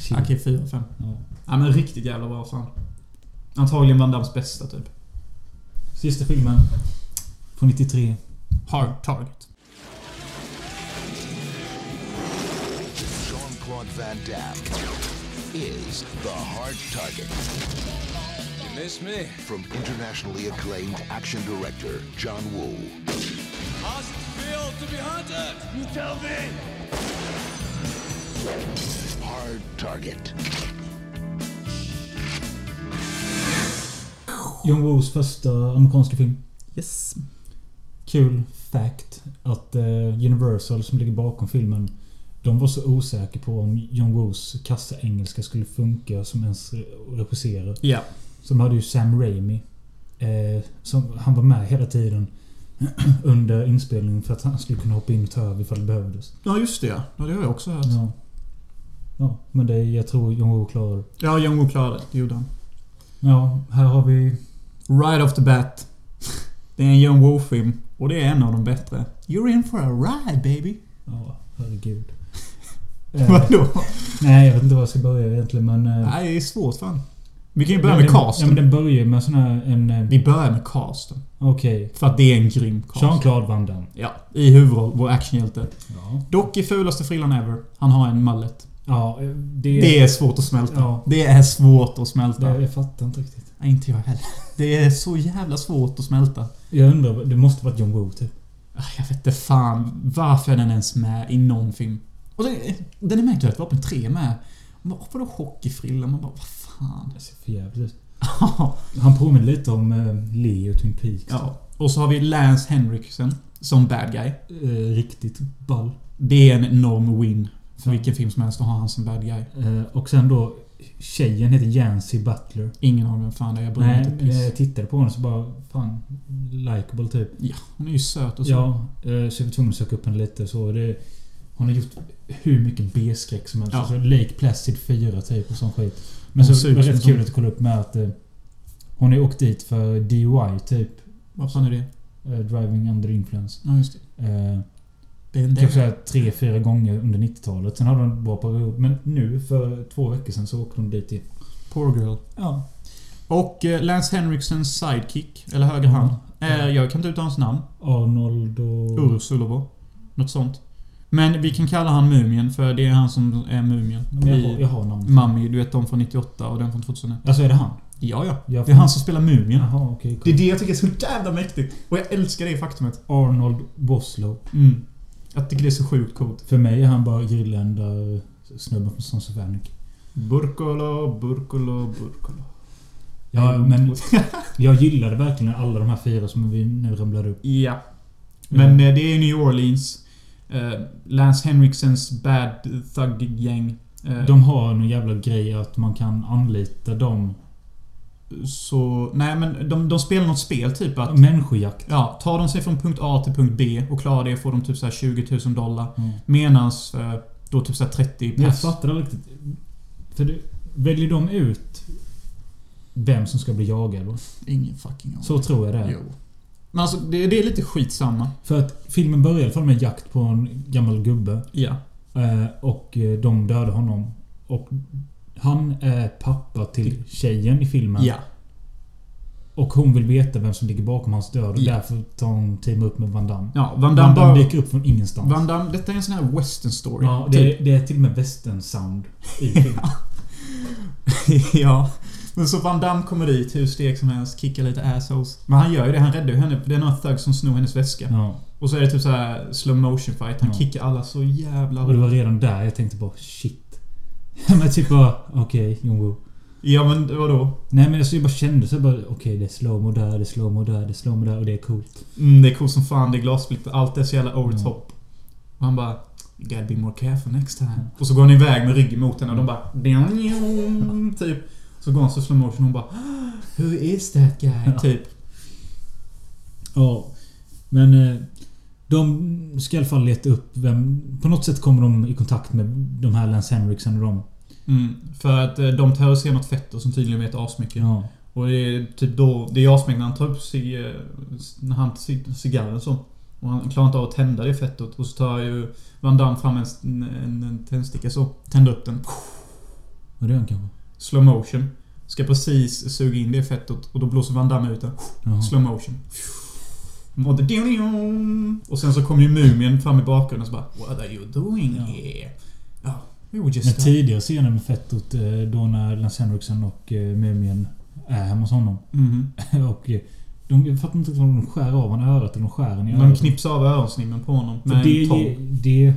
Chill. Okej, fyra av fem. Ja. Ja, men riktigt jävla bra fan. Antagligen Van Dams bästa typ. Sista filmen. Från 93. Hard Target. Jean-Claude Van Damme is the hard target You miss me? from internationally acclaimed action director John Woo. To be hunted? You tell me! Hard Target. John Woos första amerikanska film. Yes. Kul fact att eh, Universal som ligger bakom filmen de var så osäkra på om John Woos kassa engelska skulle funka som ens re- regisserare. Ja. Så de hade ju Sam Raimi. Eh, som, han var med hela tiden under inspelningen för att han skulle kunna hoppa in och ta över ifall det behövdes. Ja, just det ja. det har jag också hört. Ja. Ja, men det jag tror John Woo klarar. Ja, John Woo klarade det. Det gjorde han. Ja, här har vi... Right off the bat. Det är en John Woo-film. Och det är en av de bättre. You're in for a ride baby. Ja, herregud. Eh, Vadå? nej, jag vet inte var jag ska börja egentligen men... eh, Nej, det är svårt fan. Vi kan ju börja den- med den- casten. Ja, men den börjar med sån här... En... eh, Vi börjar med casten. Okej. För att det är en grym cast. Jean-Claude Van Damme. Ja, i huvudroll. Vår actionhjälte. Ja. Dock i fulaste frillan ever. Han har en mallet. Ja, det... Det är svårt att smälta. Ja. Det är svårt att smälta. det jag fattar inte riktigt. Nej, inte jag heller. Det är så jävla svårt att smälta. Jag undrar, det måste varit John Woo typ. Ah, Jag vet inte fan varför är den ens med i någon film. Och den, den är med i Dödligt vapen 3 med. Vadå hockeyfrilla? Man bara, vad fan? Det ser för jävligt ut. Han påminner lite om eh, Leo Twin Peaks. ja. Och så har vi Lance Henriksen som bad guy. Eh, riktigt ball. Det är en enorm win. För vilken film som helst att ha han som bad guy. Eh, och sen då... Tjejen heter Jancy Butler. Ingen aning vem fan det är. Jag Nej, inte piss. jag tittade på henne så bara... Fan... Likeable typ. Ja, hon är ju söt och så. Ja, eh, så jag var tvungen att söka upp henne lite. Så det, hon har gjort hur mycket B-skräck som helst. Ja. Alltså Lake Placid 4 typ och sån skit. Men Hon så var det rätt kul att kolla upp med att... Eh, hon har åkt dit för DUI typ. Vad fan är det? Eh, driving under influence. Ja, just det. Eh, Ben Typ såhär tre, fyra gånger under 90-talet. Sen hade hon en bra period. Men nu för två veckor sedan så åkte hon dit igen. Poor girl. Ja. Och eh, Lance Henriksens sidekick, eller höger Ja. hand, är... Jag kan inte uttala hans namn. Arnold och... Ursulovo. Något sånt. Men vi kan kalla han Mumien, för det är han som är Mumien. Jag, har, I jag har namnet. Mummy, du vet de från 98 och den från 2001. Alltså är det han? Ja, ja. Jag Det är han som spelar Mumien. Jaha, okej. Det är cool. det jag tycker är så jävla mäktigt. Och jag älskar det faktumet. Arnold Boslow. Mm. Jag tycker det är så sjukt coolt. För mig är han bara Irlanda snubben från Sons of Anarchy. Burkolo, Burkolo, Burkolo. Ja, men jag gillade verkligen alla de här fyra som vi nu ramlade upp. Ja. Men eh, det är New Orleans. Eh, Lance Henriksens Bad Thug-gäng. Eh, De har någon jävla grej att man kan anlita dem. Så... Nej men de, de spelar något spel typ att... Människojakt. Ja, tar de sig från punkt A till punkt B och klarar det får de typ så här 20 000 dollar. Mm. Medans eh, då typ så här 30 Men jag fattar aldrig riktigt. För det, väljer de ut vem som ska bli jagad? Ingen fucking aning. Så tror jag det är. Jo. Men alltså det, det är lite skitsamma. För att filmen börjar i alla fall med jakt på en gammal gubbe. Ja. Eh, och eh, de dödar honom. Och han är pappa till tjejen i filmen. Ja. Och hon vill veta vem som ligger bakom hans död. Och Ja. därför tar hon team upp med Van Damme. Ja, Van Van Damme Damme bara... dyker upp från ingenstans. Van Damme, detta är en sån här western story. Ja, det, det är till och med western sound i filmen. ja. Men så Van Damme kommer dit hur stek som helst, kickar lite assholes. Men han gör ju det, han räddar ju henne. Det är några thugs som snor hennes väska. ja. Och så är det typ så här slow motion fight. Han Ja. kickar alla så jävla Och det var redan där jag tänkte bara shit. men typ bara okej, John Woo. Ja men vadå? Nej men alltså jag bara kände så bara okej det är slowmo där, det är slowmo där, det är slowmo där och det är coolt. Mm, det är coolt som fan, det är glassplitter. Allt är så jävla over Ja. top. Och han bara... You gotta be more careful next time. Och så går han iväg med ryggen mot henne och de bara... Typ. Så går han så slow motion och hon bara... Who is that guy? Typ. Ja. Men eh, de ska i alla fall leta upp vem... På något sätt kommer de i kontakt med de här Lance Henriksen och dem. Mm, för att eh, de terroriserar något fett och som tydligen vet asmycket. Ja. Och det är typ då... Det är asmycket när han tar upp sig, eh, när han cig- cigarren så. Och han klarar inte av att tända det fettet. Och så tar ju Van Damme fram en, en, en tändsticka så. Tänder upp den. Vad det är han kanske? Slow motion. Ska precis suga in det fettet och då blåser Van Damme ut det. Jaha. Slow motion. Och, sen så kommer ju Mumien fram i bakgrunden och så bara What are you doing Ja. here? Ja, we were just... Den tidigare scenen med Fettot eh, då när Lance Henriksen och eh, Mumien är hemma hos honom. Mhm. och eh, de, jag fattar inte om de skär av honom örat eller de skär honom i De örat. knipsar av öronsnimmen på honom med det, en tång. ge- det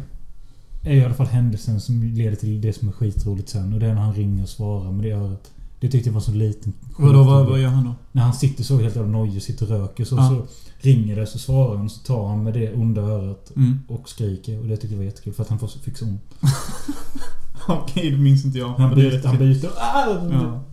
är i alla fall händelsen som leder till det som är skitroligt sen. Och det är när han ringer och svarar med det örat. Det tyckte jag var så liten. Vadå, vad, vad gör han då? När han sitter så helt jävla nojig, sitter och röker så, Ja. så ringer det så svarar han så tar han med det onda örat Mm. och skriker. Och det tyckte jag var jättekul för att han får, fick så ont. Okej, det minns inte jag. Han byter... Han byter ah! Ja.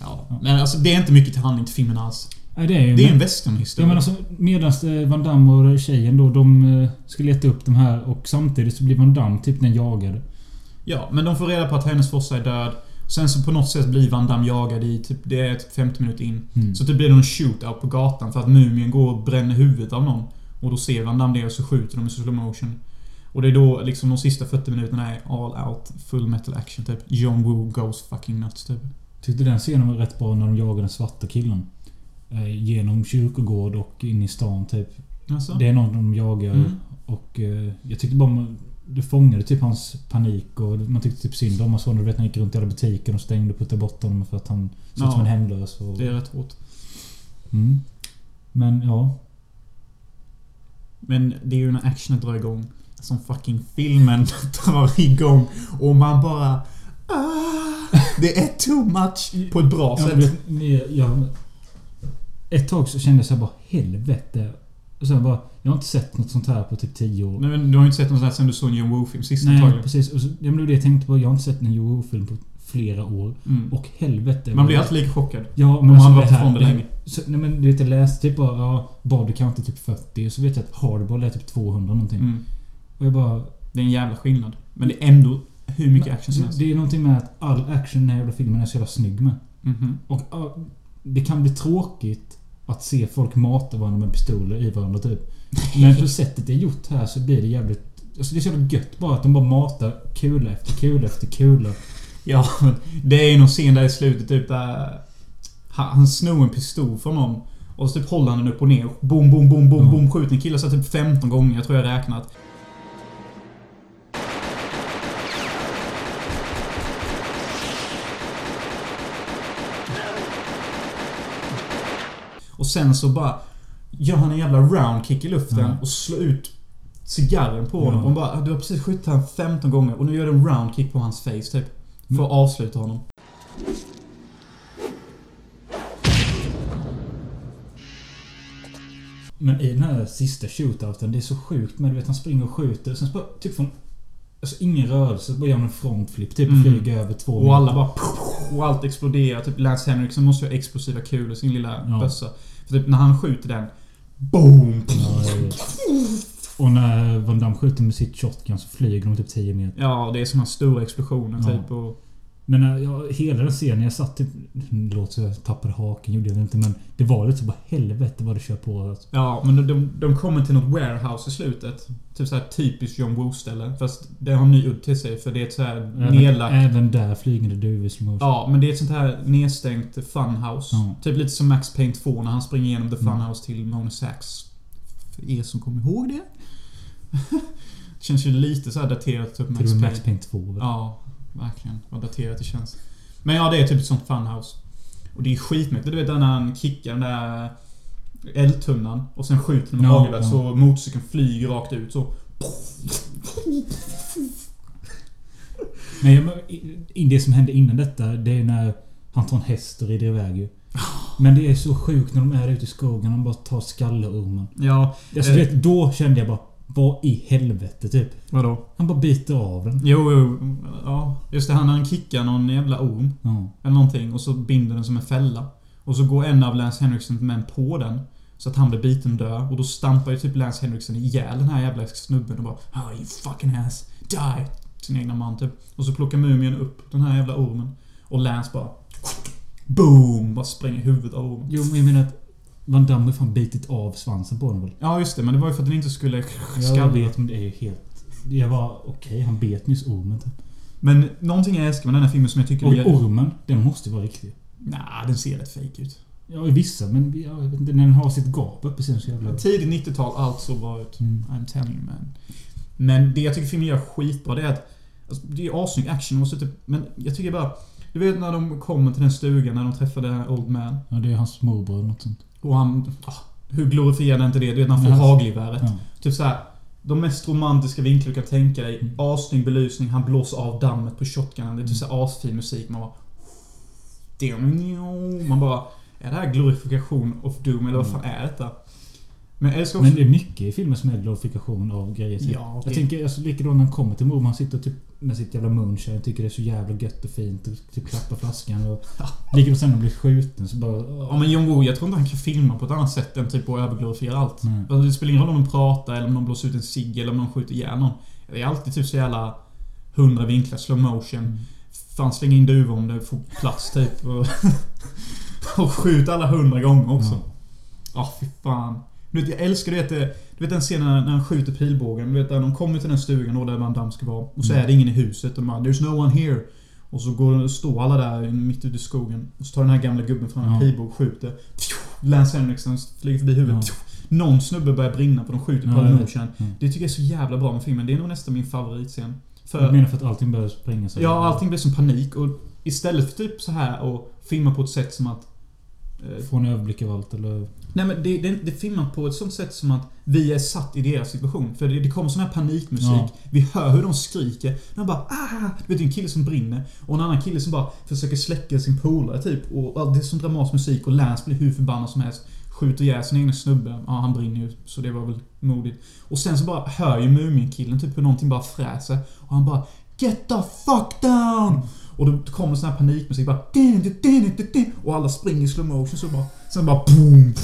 ja. Men alltså det är inte mycket till handling till filmen alls. Nej, det är ju... Det är en men- westernhistoria. Ja men alltså medans eh, Van Damme och tjejen då, de eh, ska leta upp de här och samtidigt så blir Van Damme typ den jagade. Ja, men de får reda på att hennes farsa är död. Sen så på något sätt blir Van Damme jagad i typ... Det är typ 50 minuter in. Mm. Så det blir någon shootout på gatan för att Mumien går och bränner huvudet av någon. Och då ser Van Damme det och så skjuter de i slow motion. Och det är då liksom de sista 40 minuterna är all out full metal action typ. John Woo goes fucking nuts typ. Tyckte den scenen var rätt bra när de jagade den svarta killen. Eh, genom kyrkogård och in i stan typ. Alltså? Det är någon de jagar. Mm. Och eh, jag tyckte bara man, Det fångade typ hans panik och man tyckte typ synd om honom. Så du vet när han gick runt i alla butiker och stängde och puttade bort honom för att han såg ut som en hemlös. Och, Det är rätt hårt. mm. Men ja. Men det är ju när actionen drar igång. Som fucking filmen drar igång. Och man bara... Ah, det är too much på ett bra sätt. ni- jag, ett tag så kände jag så här bara helvete. Och sen bara, jag har inte sett något sånt här på typ 10 år. Nej, men du har ju inte sett något sånt här sen du såg en John Woo-film sist Nej, antagligen. precis. Och så, men det var det jag tänkte på. Jag har inte sett en Joe film på flera år. Mm. Och helvete. Man blir alltid lika chockad. Ja, Om men man alltså varit det här... ifrån det länge. så, nej men du vet, jag läste typ bara... Ja, Bodycount är typ 40. Så vet jag att Hardball är typ 200 någonting. Mm. Och jag bara... Det är en jävla skillnad. Men det är ändå hur mycket action som det, helst. det är någonting med att all action i den här jävla filmen är så jävla snygg med. Mhm. Och ja, det kan bli tråkigt att se folk mata varandra med pistoler i varandra typ. Men på sättet det är gjort här så blir det jävligt... Alltså det är så jävla gött bara att de bara matar kula efter kula efter kula. Ja, men det är ju någon scen där i slutet typ där... Han, snor en pistol från någon. Och så typ håller han den upp och ner. Boom, boom, boom, boom, Ja. boom. Skjuter en kille så typ 15 gånger. Jag tror jag räknat. Och sen så bara gör han en jävla round kick i luften Ja. och slår ut cigarren på honom. Ja. Och bara, du har precis skjutit han 15 gånger och nu gör du en round kick på hans face typ. För att avsluta honom. Men i den här sista shootouten, det är så sjukt. Men du vet, han springer och skjuter. Sen så bara, typ från... Alltså ingen rörelse. Bara gör han en frontflip. Typ Mm. flyger över två Och alla bara... Och allt exploderar. Typ Lance Henriksen måste ju ha explosiva kulor i sin lilla Ja. bössa. För typ när han skjuter den... Boom! Och när Van Damme skjuter med sitt shotgun så flyger de typ 10 meter. Ja, det är såna stora explosioner Ja. typ. Och, Men äh, ja, hela den scenen, jag satt typ... Det låter jag tappade haken, gjorde jag inte. Men det var lite så bara helvete vad du kör på. Alltså. ja, men de, de, de kommer till något warehouse i slutet. Typ såhär typiskt John Woo-ställe. Fast det har en ny udd till sig för det är ett såhär Även, nedlagt... även där flygande duvor motion. Ja, men det är ett sånt här nedstängt funhouse. Ja. Typ lite som Max Payne 2 när han springer igenom the Mm. funhouse till Mona Sachs. För er som kommer ihåg det. det känns ju lite så här daterat typ Max Payne. Max Payne 2. väl? Ja, verkligen. Vad daterat det känns. Men ja, det är typ ett sånt funhouse. Och det är skitmäktigt. Du vet när han kickar den där eldtunnan och sen skjuter den med Ja, hagelbössa ja. så motorcykeln flyger rakt ut så. Men det som hände innan detta, det är när han tar en häst och rider iväg ju. Men det är så sjukt när de är ute i skogen och bara tar skalleormen. Ja, Alltså, eh, vet, då kände jag bara Vad i helvete typ? Vadå? Han bara biter av den. Jo, jo. Ja. Just det, han, han kickar någon jävla orm. Ja. Eller någonting. Och så binder den som en fälla. Och så går en av Lance Henriksons män på den. Så att han blir biten dör. Och då stampar ju typ Lance Henriksen ihjäl den här jävla snubben och bara oh, you fucking ass. Die! Sin egna man typ. Och så plockar mumien upp den här jävla ormen. Och Lance bara... Boom! Bara spränger huvudet av ormen. Jo, men jag menar att Van Damme fan bitit av svansen på den väl? Ja, just det. Men det var ju för att den inte skulle Jag skalla. vet, men det är ju helt... Jag var okej, han bet nyss ormen typ. Men någonting jag älskar med den här filmen som jag tycker... Och är- ormen, den måste vara riktig. Nah, den ser rätt fake ut. Ja, i vissa, men jag vet inte, när den har sitt gap uppe ser den så jävla... Tidigt 90-tal, allt så bra ut. Mm. I'm telling you man. Men det jag tycker filmen gör skitbra, det är att... Alltså, det är assnygg action och så typ, Men jag tycker bara... Du vet när de kommer till den stugan, när de träffar den här Old Man. Ja, det är hans morbror eller något sånt. Och han... ah, hur glorifierande är inte det? Du vet när han får hagelgeväret. Ja. Typ så här. De mest romantiska vinklar du kan tänka dig. Mm. Assnygg belysning, han blåser av dammet på shotgunen. Det är typ så här asfin musik. Man bara... Man bara... Är det här glorifikation of Doom eller vad fan är detta? Men jag också... Men det är mycket i filmer som är glorifikation av grejer. Typ. Ja, Jag det- tänker alltså, likadant när han kommer till morbror. Han sitter typ med sitt jävla moonshine. Tycker det är så jävla gött och fint. Och typ klappar flaskan. Och likadant sen när han blir skjuten så bara... Ja men John Woo, jag tror inte han kan filma på ett annat sätt än typ att överglorifiera allt. Alltså, det spelar ingen roll om de pratar eller om de blåser ut en cigg eller om de skjuter ihjäl någon. Det är alltid typ så jävla hundra vinklar, slow motion. Mm. Fan släng in duvor om det får plats typ. Och, och skjut alla hundra gånger också. Ja. Ja, fy fan. Du vet, jag älskar det att det, Du vet den scenen när han skjuter pilbågen. Du vet när de kommer till den stugan då där Van Damme ska vara. Och så Mm. är det ingen i huset. Och man, There's no one here. Och så går, står alla där mitt ute i skogen. Och så tar den här gamla gubben fram en Ja. pilbåge och skjuter. Lance Henriksen flyger förbi huvudet. Någon snubbe börjar brinna på de skjuter på Ja, ja, vet. motion. Ja. Det tycker jag är så jävla bra med filmen. Det är nog nästan min favoritscen. För, Jag menar för att allting börjar spränga sig. Ja, allting blir som panik. Och istället för typ så här och filma på ett sätt som att... eh, Få en överblick av allt eller... Nej men det, det, det filmar på ett sånt sätt som att vi är satt i deras situation. För det, det kommer sån här panikmusik. Ja. Vi hör hur de skriker. De bara ah! Du vet, det är en kille som brinner. Och en annan kille som bara försöker släcka sin polare typ. Och det är sån dramatisk musik och Lance blir hur förbannad som helst. Skjuter ihjäl sin egen snubbe. Ja, han brinner ju. Så det var väl modigt. Och sen så bara hör ju Mumienkillen typ hur någonting bara fräser. Och han bara Get the fuck down! Och då kommer sån här panikmusik bara... Och alla springer i slow motion så bara... Sen bara boom!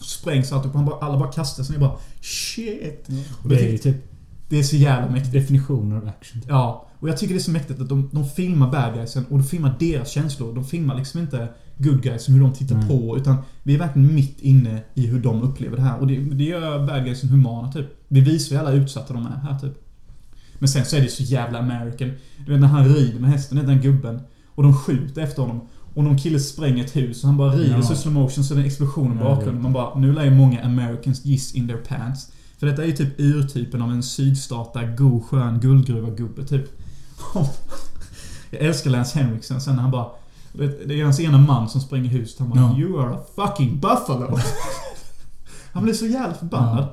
Sprängs allt upp. Han bara, alla bara kastar sig ner bara... Shit! Och Det är ju typ det är så jävla mäktigt. definitionen av action. Typ. Ja. Och jag tycker det är så mäktigt att de, de filmar bad guysen och de filmar deras känslor. De filmar liksom inte good guysen, hur de tittar Nej. på. Utan vi är verkligen mitt inne i hur de upplever det här. Och det, det gör bad guysen humana typ. Vi visar ju alla utsatta de är här typ. Men sen så är det så jävla American. Du vet när han rider med hästen, den gubben. Och de skjuter efter honom. Och någon kille spränger ett hus och han bara rider Ja. så i slow motion så är det en explosion i Ja, bakgrunden. Man bara, nu lär ju många Americans giss in their pants. För detta är ju typ urtypen av en sydstata, god, skön guldgruva-gubbe typ. Jag älskar Lance Henriksen sen när han bara... Det är hans ena man som spränger huset. Han bara Ja. You are a fucking buffalo. han blir så jävla förbannad.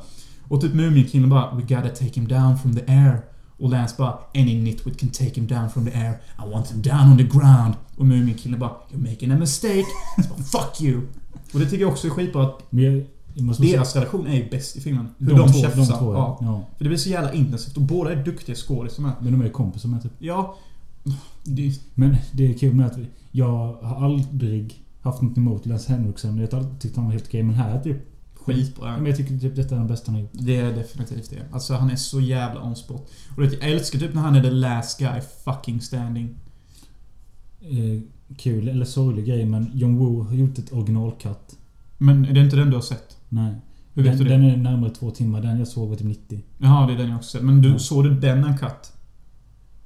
Och typ Mumienkillen bara We gotta take him down from the air. Och Lance bara Any nitwit can take him down from the air. I want him down on the ground. Och Mumienkillen bara You're making a mistake. Så bara, Fuck you. Och det tycker jag också är skitbra att jag, jag deras relation är ju bäst i filmen. Hur de, de, två, tjafsar. de två, ja. ja. För det blir så jävla intensivt och båda är duktiga skådisar. Men de är ju kompisar med typ. Ja. Det, Men det är kul med att jag har aldrig haft något emot Lance Henriksen. Jag har alltid tyckt han var helt okej. Men här är typ... skitbra. Men jag tycker typ detta är den bästa han har gjort. Det är definitivt det. Alltså han är så jävla on spot. Och det, jag älskar typ när han är the last guy fucking standing. Eh, kul eller sorglig grej men John Woo har gjort ett originalkatt. Men är det inte den du har sett? Nej. Hur vet den, du det? den är närmare två timmar. Den jag såg var typ 90. Jaha, det är den jag också sett. Men du, Ja. såg du den uncut?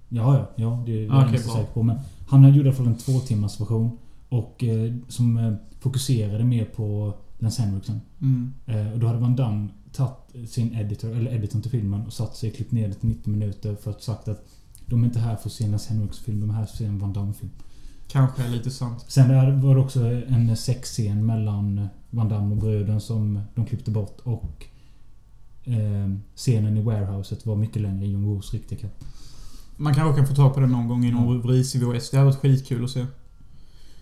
Ja, ja. ja det är jag Ah, Okej, inte så bra. säker på. Men han har gjort i alla fall en två timmars version. Och eh, som eh, fokuserade mer på Lance Henriksen. Mm. Eh, och då hade Van Damme tagit sin editor, eller editorn till filmen och satt sig och klippt ner det till 90 minuter för att sagt att de är inte här för att se en Lance Henriksen-film, de är här för att se en Van Damme-film. Kanske är lite sant. Sen där var det också en sexscen mellan Van Damme och bröden som de klippte bort och eh, scenen i warehouset var mycket längre än John Woos riktiga katt. Man kanske kan få tag på den någon gång i någon Ja. risig VHS. Det hade varit skitkul att se.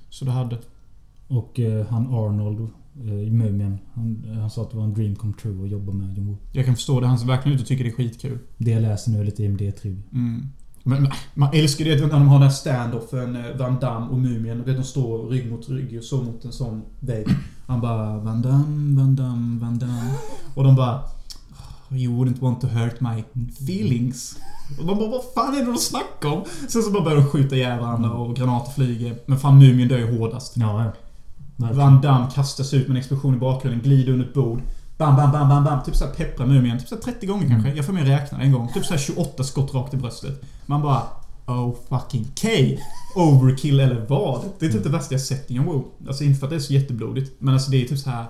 Så det hade. Och eh, han Arnold i Mumien. Han, han sa att det var en dream come true att jobba med John Woo. Jag kan förstå det. Han ser verkligen ut och tycker det är skitkul. Det jag läser nu är lite IMD-trivia. Mm. Men man älskar det när de har den här stand-offen eh, Van Damme och Mumien. Vet, de står rygg mot rygg och så mot en sån vägg. Han bara Van Damme, Van Damme, Van Damme. Och de bara "Oh, You wouldn't want to hurt my feelings. Och man bara vad fan är det de snackar om? Sen så bara börjar de skjuta ihjäl varandra och granater flyger. Men fan Mumien dör ju hårdast. Ja, ja. Van Damme kastas ut med en explosion i bakgrunden, glider under ett bord. Bam, bam, bam, bam, bam. Typ såhär pepprar mumien. Typ såhär 30 gånger kanske. Jag får med räkna en gång. Typ såhär 28 skott rakt i bröstet. Man bara... Oh fucking K. Overkill eller vad? Det är typ det värsta jag sett i en WoW. Alltså inte för att det är så jätteblodigt. Men alltså det är typ så här.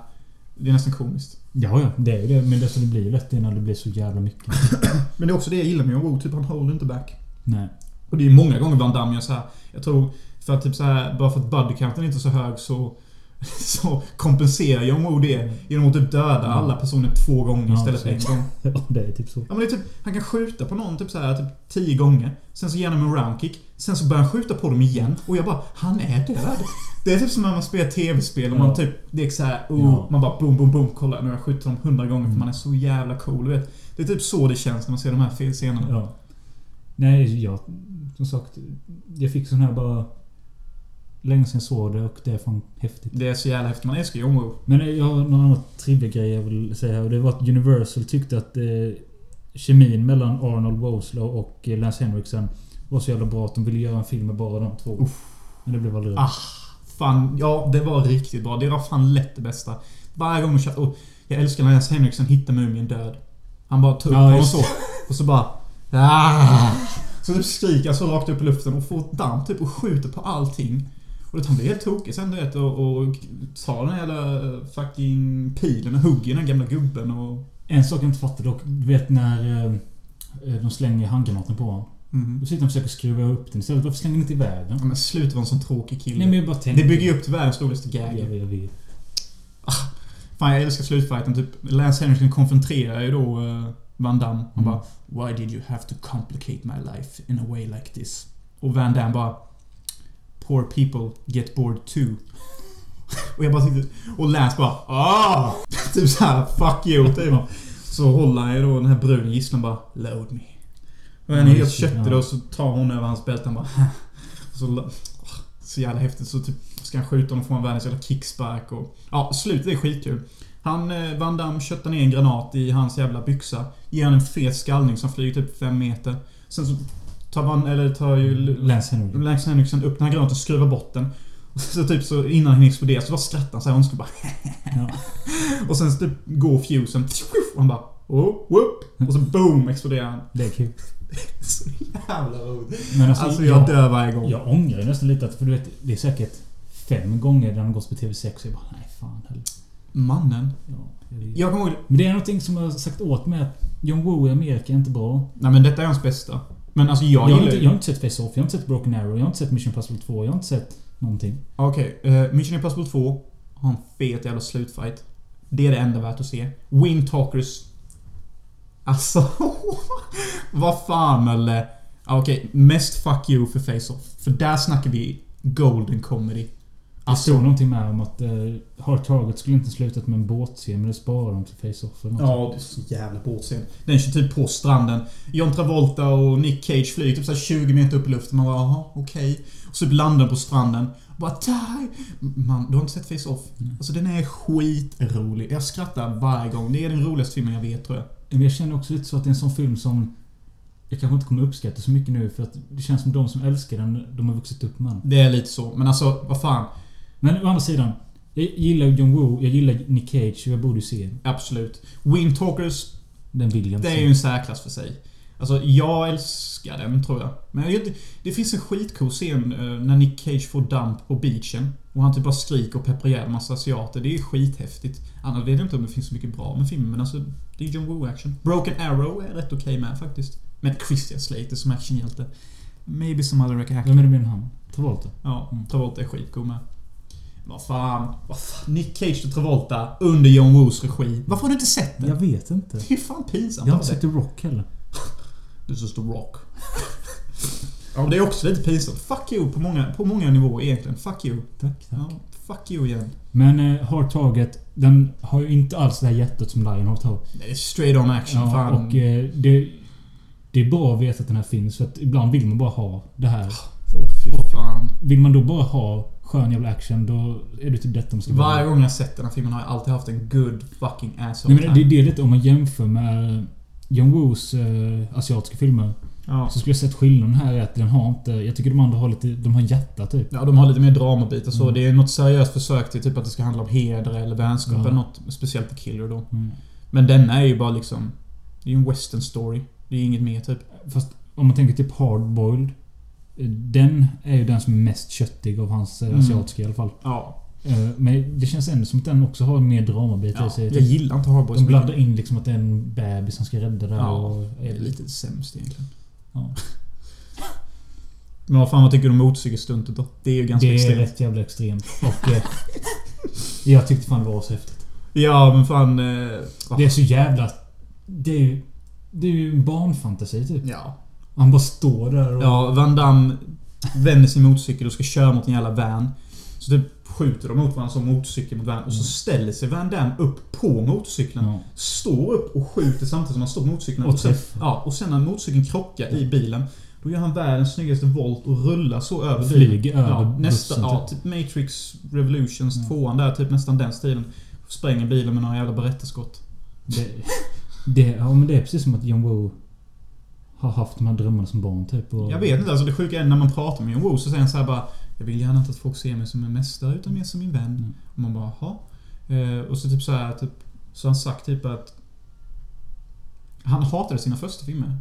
Det är nästan komiskt. Ja, ja. Det är ju det. Men det, det blir ju lätt det när det blir så jävla mycket. Men det är också det jag gillar med en WoW. Typ han håller inte back. Nej. Och det är många gånger Van Damme gör så här. Jag tror för att typ så här, bara för att bodycounten inte är så hög så så kompenserar John det genom att typ döda alla personer två gånger istället för en gång. Ja, det är typ så. Ja men det är typ, han kan skjuta på någon typ så här, typ tio gånger. Sen så ger han en roundkick. Sen så börjar han skjuta på dem igen. Och jag bara, han är död. Det är typ som när man spelar tv-spel och man Ja. typ, det är så här, oh, Ja. man bara boom, boom, boom. Kolla nu har jag skjutit dem hundra gånger för man är så jävla cool. Vet. Det är typ så det känns när man ser de här scenerna. Ja. Nej, jag... Som sagt. Jag fick sån här bara... Länge sedan jag såg det och det är fan häftigt. Det är så jävla häftigt. Man älskar John Woo. Men jag har någon annan trivia-grej jag vill säga här. Och det var att Universal tyckte att eh, kemin mellan Arnold Woslow och eh, Lance Henriksen var så jävla bra att de ville göra en film med bara de två. Men det blev aldrig Ah, fan. Ja, det var riktigt bra. Det var fan lätt det bästa. Varje gång de kör... Och jag älskar när Jens Henriksen hittar mumien död. Han bara tar upp Ja, just så. Och så bara... Ah! Så typ skriker så rakt upp i luften och får damm typ och skjuter på allting. Och han blir helt tokig sen du vet och, och tar den jävla fucking pilen och hugger den gamla gubben och... En sak jag inte fattar dock. Du vet när eh, de slänger handgranaten på honom. Mhm. Då sitter han och försöker skruva upp den istället. Varför slänger ni inte iväg den? Ja, men sluta vara en sån tråkig kille. Nej men jag bara tänkte... det bygger ju upp till världens roligaste gag. jag, jag vet. Fan jag älskar slutfighten. Typ Lance Henriksen konfronterar ju då uh, Van Damme. Han Mm. bara Why did you have to complicate my life in a way like this? Och Van Damme bara Poor people get bored too. och jag bara tyckte... Och Lance bara ah! Typ såhär fuck you typ. Så håller han ju då den här bruden gisslan bara Load me. Och han är helt köttig och så tar hon över hans bälte. Han bara så, så jävla häftigt. Så typ ska han skjuta honom får han världens jävla kickspark och... Ja, slutet är skitkul. Han, eh, Van Damme köttar ner en granat i hans jävla byxa. Ger han en fet skallning som flyger typ fem meter. Sen så tar Van... Eller tar ju... Lance Henriksen. Lance Henriksen upp den här granaten och skruvar bort den. Och så typ så innan han exploderar så bara skrattar han så här och ska bara... Ja. Och sen så typ går fusen. Och han bara... Oh, whoop! Och så boom exploderar han. Det är kul. Så jävla roligt. Men alltså, Alltså jag jag, dör varje gång. jag ångrar nästan lite att... För du vet, det är säkert fem gånger den har gått på TV6 och jag bara nej fan heller. Mannen. Ja, jag. Jag kommer ihåg... Men det är någonting som jag har sagt åt mig att John Woo i Amerika är inte bra. Nej men detta är hans bästa. Men alltså jag Jag, har inte, jag har inte sett Face Off, jag har inte sett Broken Arrow, jag har inte sett Mission Impossible 2, jag har inte sett någonting. Okej, eh, Mission Impossible 2 har en fet jävla slutfight. Det är det enda värt att se. Wind Talkers. Alltså... vad fan. Ah, Okej, mest fuck you för Face-Off. För där snackar vi Golden Comedy. Det stod någonting med om att uh, Hard Target skulle inte slutat med en båtscen men det sparar de till Face-Off eller något. Ja, det är så jävla båtscen. Den kör typ på stranden. John Travolta och Nick Cage flyger typ så här 20 meter upp i luften. Man bara, jaha, okej. Och så landar på stranden. Bara, die! Man, du har inte sett Face-Off? Alltså den är skitrolig. Jag skrattar varje gång. Det är den roligaste filmen jag vet tror jag. Men jag känner också lite så att det är en sån film som jag kanske inte kommer uppskatta så mycket nu för att det känns som de som älskar den, de har vuxit upp med den. Det är lite så. Men alltså, vad fan. Men å andra sidan. Jag gillar John Woo, jag gillar Nick Cage jag borde se den. Absolut. Wind Talkers, Den vill jag det inte är ju en särklass för sig. Alltså, jag älskar den tror jag. Men jag det finns en skitcool scen eh, när Nick Cage får damp på beachen. Och han typ bara skriker och pepprar ihjäl en massa asiater. Det är skithäftigt. Annars vet jag inte om det finns så mycket bra med filmen, men alltså... Det är John Woo-action. Broken Arrow är rätt okej med faktiskt. Med Christian Slater som actionhjälte. Maybe some other actor. Vem är det med han? Travolta? Ja, Travolta är skitcool med. Vad fan, vad fan. Nick Cage och Travolta under John Woos regi. Varför har du inte sett den? Jag vet inte. Det är fan pinsamt Jag har inte sett. The Rock heller. This is the rock. ja, men det är också lite pinsamt. Fuck you på många, på många nivåer egentligen. Fuck you. Tack, tack. Ja, Fuck you igen. Men eh, Hard Target, den har ju inte alls det här hjärtat som Lionheart har. Det är straight on action. Ja, fan. och eh, det, det är bra att veta att den här finns. För att ibland vill man bara ha det här. Åh, fy fan. Vill man då bara ha skön jävla action, då är det typ detta man ska Varje gång jag sett den här filmen har jag alltid haft en good fucking asshole Nej, men det, det är lite om man jämför med John Woos eh, asiatiska filmer. Ja. Så skulle jag sett skillnaden här är att den har inte... Jag tycker de andra har lite... De har hjärta typ. Ja, de har lite mer dramabitar så. Mm. Det är något seriöst försök till typ att det ska handla om heder eller vänskap Ja. eller något. Speciellt på Killer då. Mm. Men denna är ju bara liksom... Det är ju en western story. Det är inget mer typ. Fast om man tänker typ Hardboiled. Den är ju den som är mest köttig av hans eh, Mm. asiatiska i alla fall. Ja. Eh, Men det känns ändå som att den också har mer dramabitar i ja. sig. Jag Typ, gillar inte Hardboys. de blandar in liksom att det är en bebis som ska rädda det Ja. och... Det är lite sämst egentligen. Ja. Men vad fan vad tycker du om motorcykelstuntet då? Det är ju ganska Det är extremt. rätt jävla extremt. Och... eh, jag tyckte fan det var så häftigt. Ja men fan... Eh? Det är så jävla... Det är ju... Det är ju en barnfantasi typ. Ja. Han bara står där och... Ja, Van Damme vänder sin motorcykel och ska köra mot en jävla van. Så typ skjuter de mot varandra som motorcykel mot van. Och så ställer sig Van Damme upp på motorcykeln. Ja. Står upp och skjuter samtidigt som han står på motorcykeln. Och sen, ja, och sen när motorcykeln krockar i bilen. Då gör han världens snyggaste volt och rullar så över Flyger bilen. över ja, nästa, bussen, ja, typ. Matrix Revolutions tvåan där. Typ nästan den stilen. Spränger bilen med några jävla berättarskott. Det, det, ja men det är precis som att John Woo har haft de här drömmarna som barn typ. Och, Jag vet inte, alltså det sjuka är när man pratar med John Woo så säger han så här bara Jag vill gärna inte att folk ser mig som en mästare utan mer som min vän. Mm. Och man bara, jaha. Eh, och så typ så här, typ Så han sagt typ att Han hatade sina första filmer.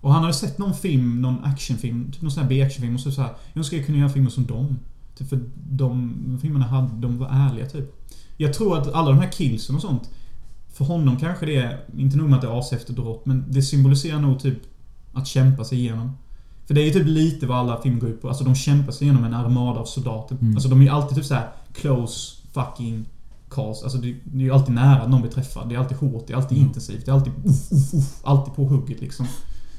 Och han hade sett någon film, någon actionfilm, typ någon sån här B-actionfilm och så så här, Jag önskar jag kunde göra filmer som dem. Typ för de filmerna hade, de var ärliga typ. Jag tror att alla de här killsen och sånt För honom kanske det är, inte nog med att det är ashäftigt och rått, men det symboliserar nog typ att kämpa sig igenom. För det är ju typ lite vad alla filmer går ut på. Alltså de kämpar sig igenom en armada av soldater. Mm. Alltså de är ju alltid typ så här close fucking calls. Alltså det, det är ju alltid nära att någon blir träffad. Det är alltid hårt, det är alltid Mm. intensivt. Det är alltid uff, uff, uff, Alltid på hugget liksom.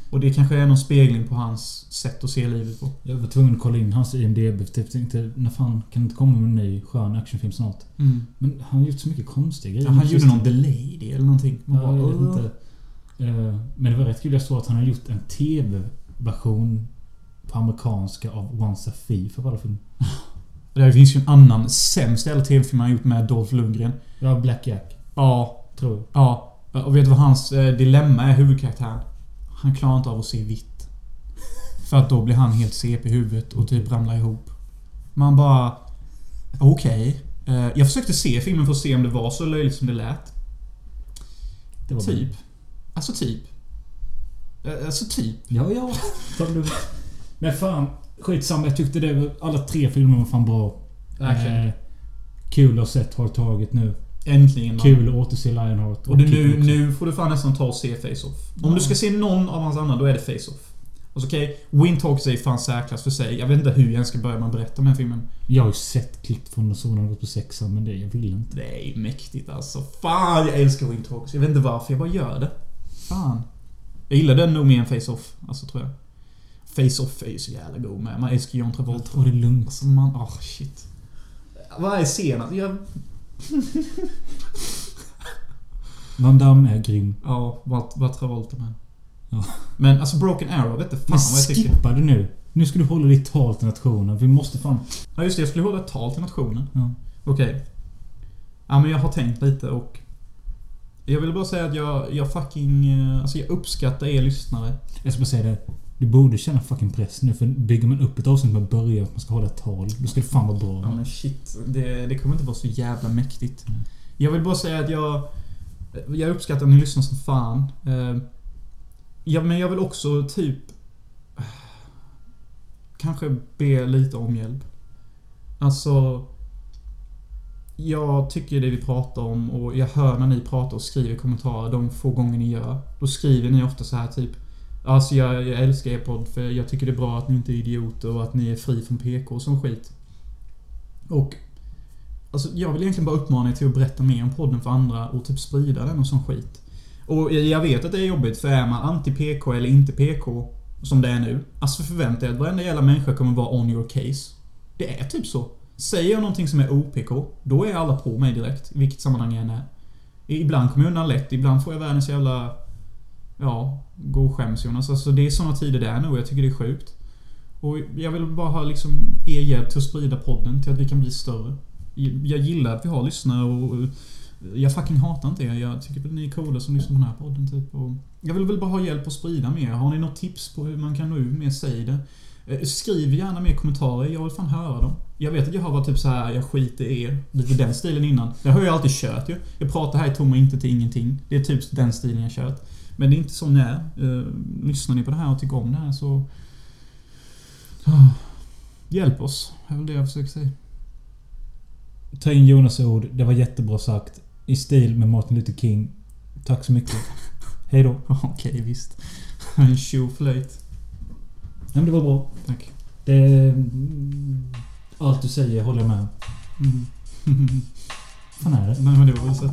Och det kanske är någon spegling på hans sätt att se livet på. Jag var tvungen att kolla in hans IMDB. för Typ tänkte, när fan kan det inte komma med en ny skön actionfilm snart? Men han har gjort så mycket konstiga grejer. Ja, han gjorde någon The Lady eller någonting. Man Ja, bara, jag vet inte. Eh, Men det var rätt kul. Jag såg att han har gjort en TV-version på amerikanska av Once a Thief av alla filmer. Det finns ju en annan sämst jävla tv-film han gjort med Dolph Lundgren. Ja, Black Jack. Ja, Tror jag. Ja, och vet du vad hans eh, dilemma är, huvudkaraktären? Han klarar inte av att se vitt. För att då blir han helt CP i huvudet och typ ramlar ihop. Man bara... Okej. Eh, jag försökte se filmen för att se om det var så löjligt som det lät. Det var Typ. Alltså typ. Eh, Alltså typ. Ja, ja. Men fan. Skitsamma. Jag tyckte det var, alla tre filmer var fan bra. Verkligen. Eh, kul att sett Har taget nu. Äntligen. man. Kul att återse Lionheart. Och du, nu, nu får du fan nästan ta och se Face-Off. Om Ja. du ska se någon av hans andra, då är det Face-Off. Alltså okej, Wind Talks är fan särklass för sig. Jag vet inte hur jag ens ska börja med att berätta om den här filmen. Jag har ju sett klipp från när sonen gått på sexan, men det jag vill inte. Det är mäktigt alltså. Fan, jag älskar Wind Talks. Jag vet inte varför, jag bara gör det. Fan. Jag gillar den nog mer än Face-Off. Alltså, tror jag. Face-Off är ju så jävla god med. Man älskar John Travolta. Ta det lugnt. Alltså man... Åh, shit. Varje scen, alltså, jag... Van Damme är grym. Ja, vad, vad Travolta med. Ja. Men alltså Broken Arrow, vet du fan Men vad jag tycker. skippa det nu. Nu ska du hålla ditt tal till nationen. Vi måste fan... Ja just det, jag skulle hålla ett tal till nationen. Ja. Okej. Ja men jag har tänkt lite och... Jag vill bara säga att jag, jag fucking... eh, Alltså jag uppskattar er lyssnare. Jag ska bara säga det. Du borde känna fucking press nu. För bygger man upp ett avsnitt med att börja att man ska hålla ett tal. Då ska det fan vara bra. Ja men shit. Det, det kommer inte vara så jävla mäktigt. Jag vill bara säga att jag... Jag uppskattar att ni lyssnar som fan. Eh, Ja, men jag vill också typ... Kanske be lite om hjälp. Alltså... Jag tycker det vi pratar om och jag hör när ni pratar och skriver kommentarer de få gånger ni gör. Då skriver ni ofta så här typ Alltså jag, jag älskar er podd för jag tycker det är bra att ni inte är idioter och att ni är fri från PK och sån skit. Och Alltså jag vill egentligen bara uppmana er till att berätta mer om podden för andra och typ sprida den och sån skit. Och jag vet att det är jobbigt för är man anti-PK eller inte PK som det är nu. Alltså förvänta er att varenda jävla människa kommer vara on your case. Det är typ så. Säger jag någonting som är OPK, då är alla på mig direkt. I vilket sammanhang jag än är. Ibland kommer jag undan lätt, ibland får jag världens jävla... Ja, gå och skäms Jonas. Alltså det är såna tider det är nu och jag tycker det är sjukt. Och jag vill bara ha liksom er hjälp till att sprida podden till att vi kan bli större. Jag gillar att vi har lyssnare och jag fucking hatar inte er. Jag tycker att ni är coola som lyssnar på den här podden typ. Och jag vill väl bara ha hjälp att sprida mer. Har ni något tips på hur man kan nå ut mer, säg det. Eh, Skriv gärna mer kommentarer. Jag vill fan höra dem. Jag vet att jag har varit typ så här, jag skiter i er. Lite den stilen innan. Det har jag alltid kört ju. Jag pratar här i tomma inte till ingenting. Det är typ den stilen jag kört. Men det är inte så ni är. Eh, Lyssnar ni på det här och tycker om det här så... Ah, Hjälp oss. Är väl det jag försöker säga. Ta in Jonas ord. Det var jättebra sagt. I stil med Martin Luther King. Tack så mycket. Hej då. Okej, visst. En tjoflöjt. Ja, men det var bra. Tack. Det... Allt du säger håller jag med om. Mm. fan är det? Nej, men det var väl så.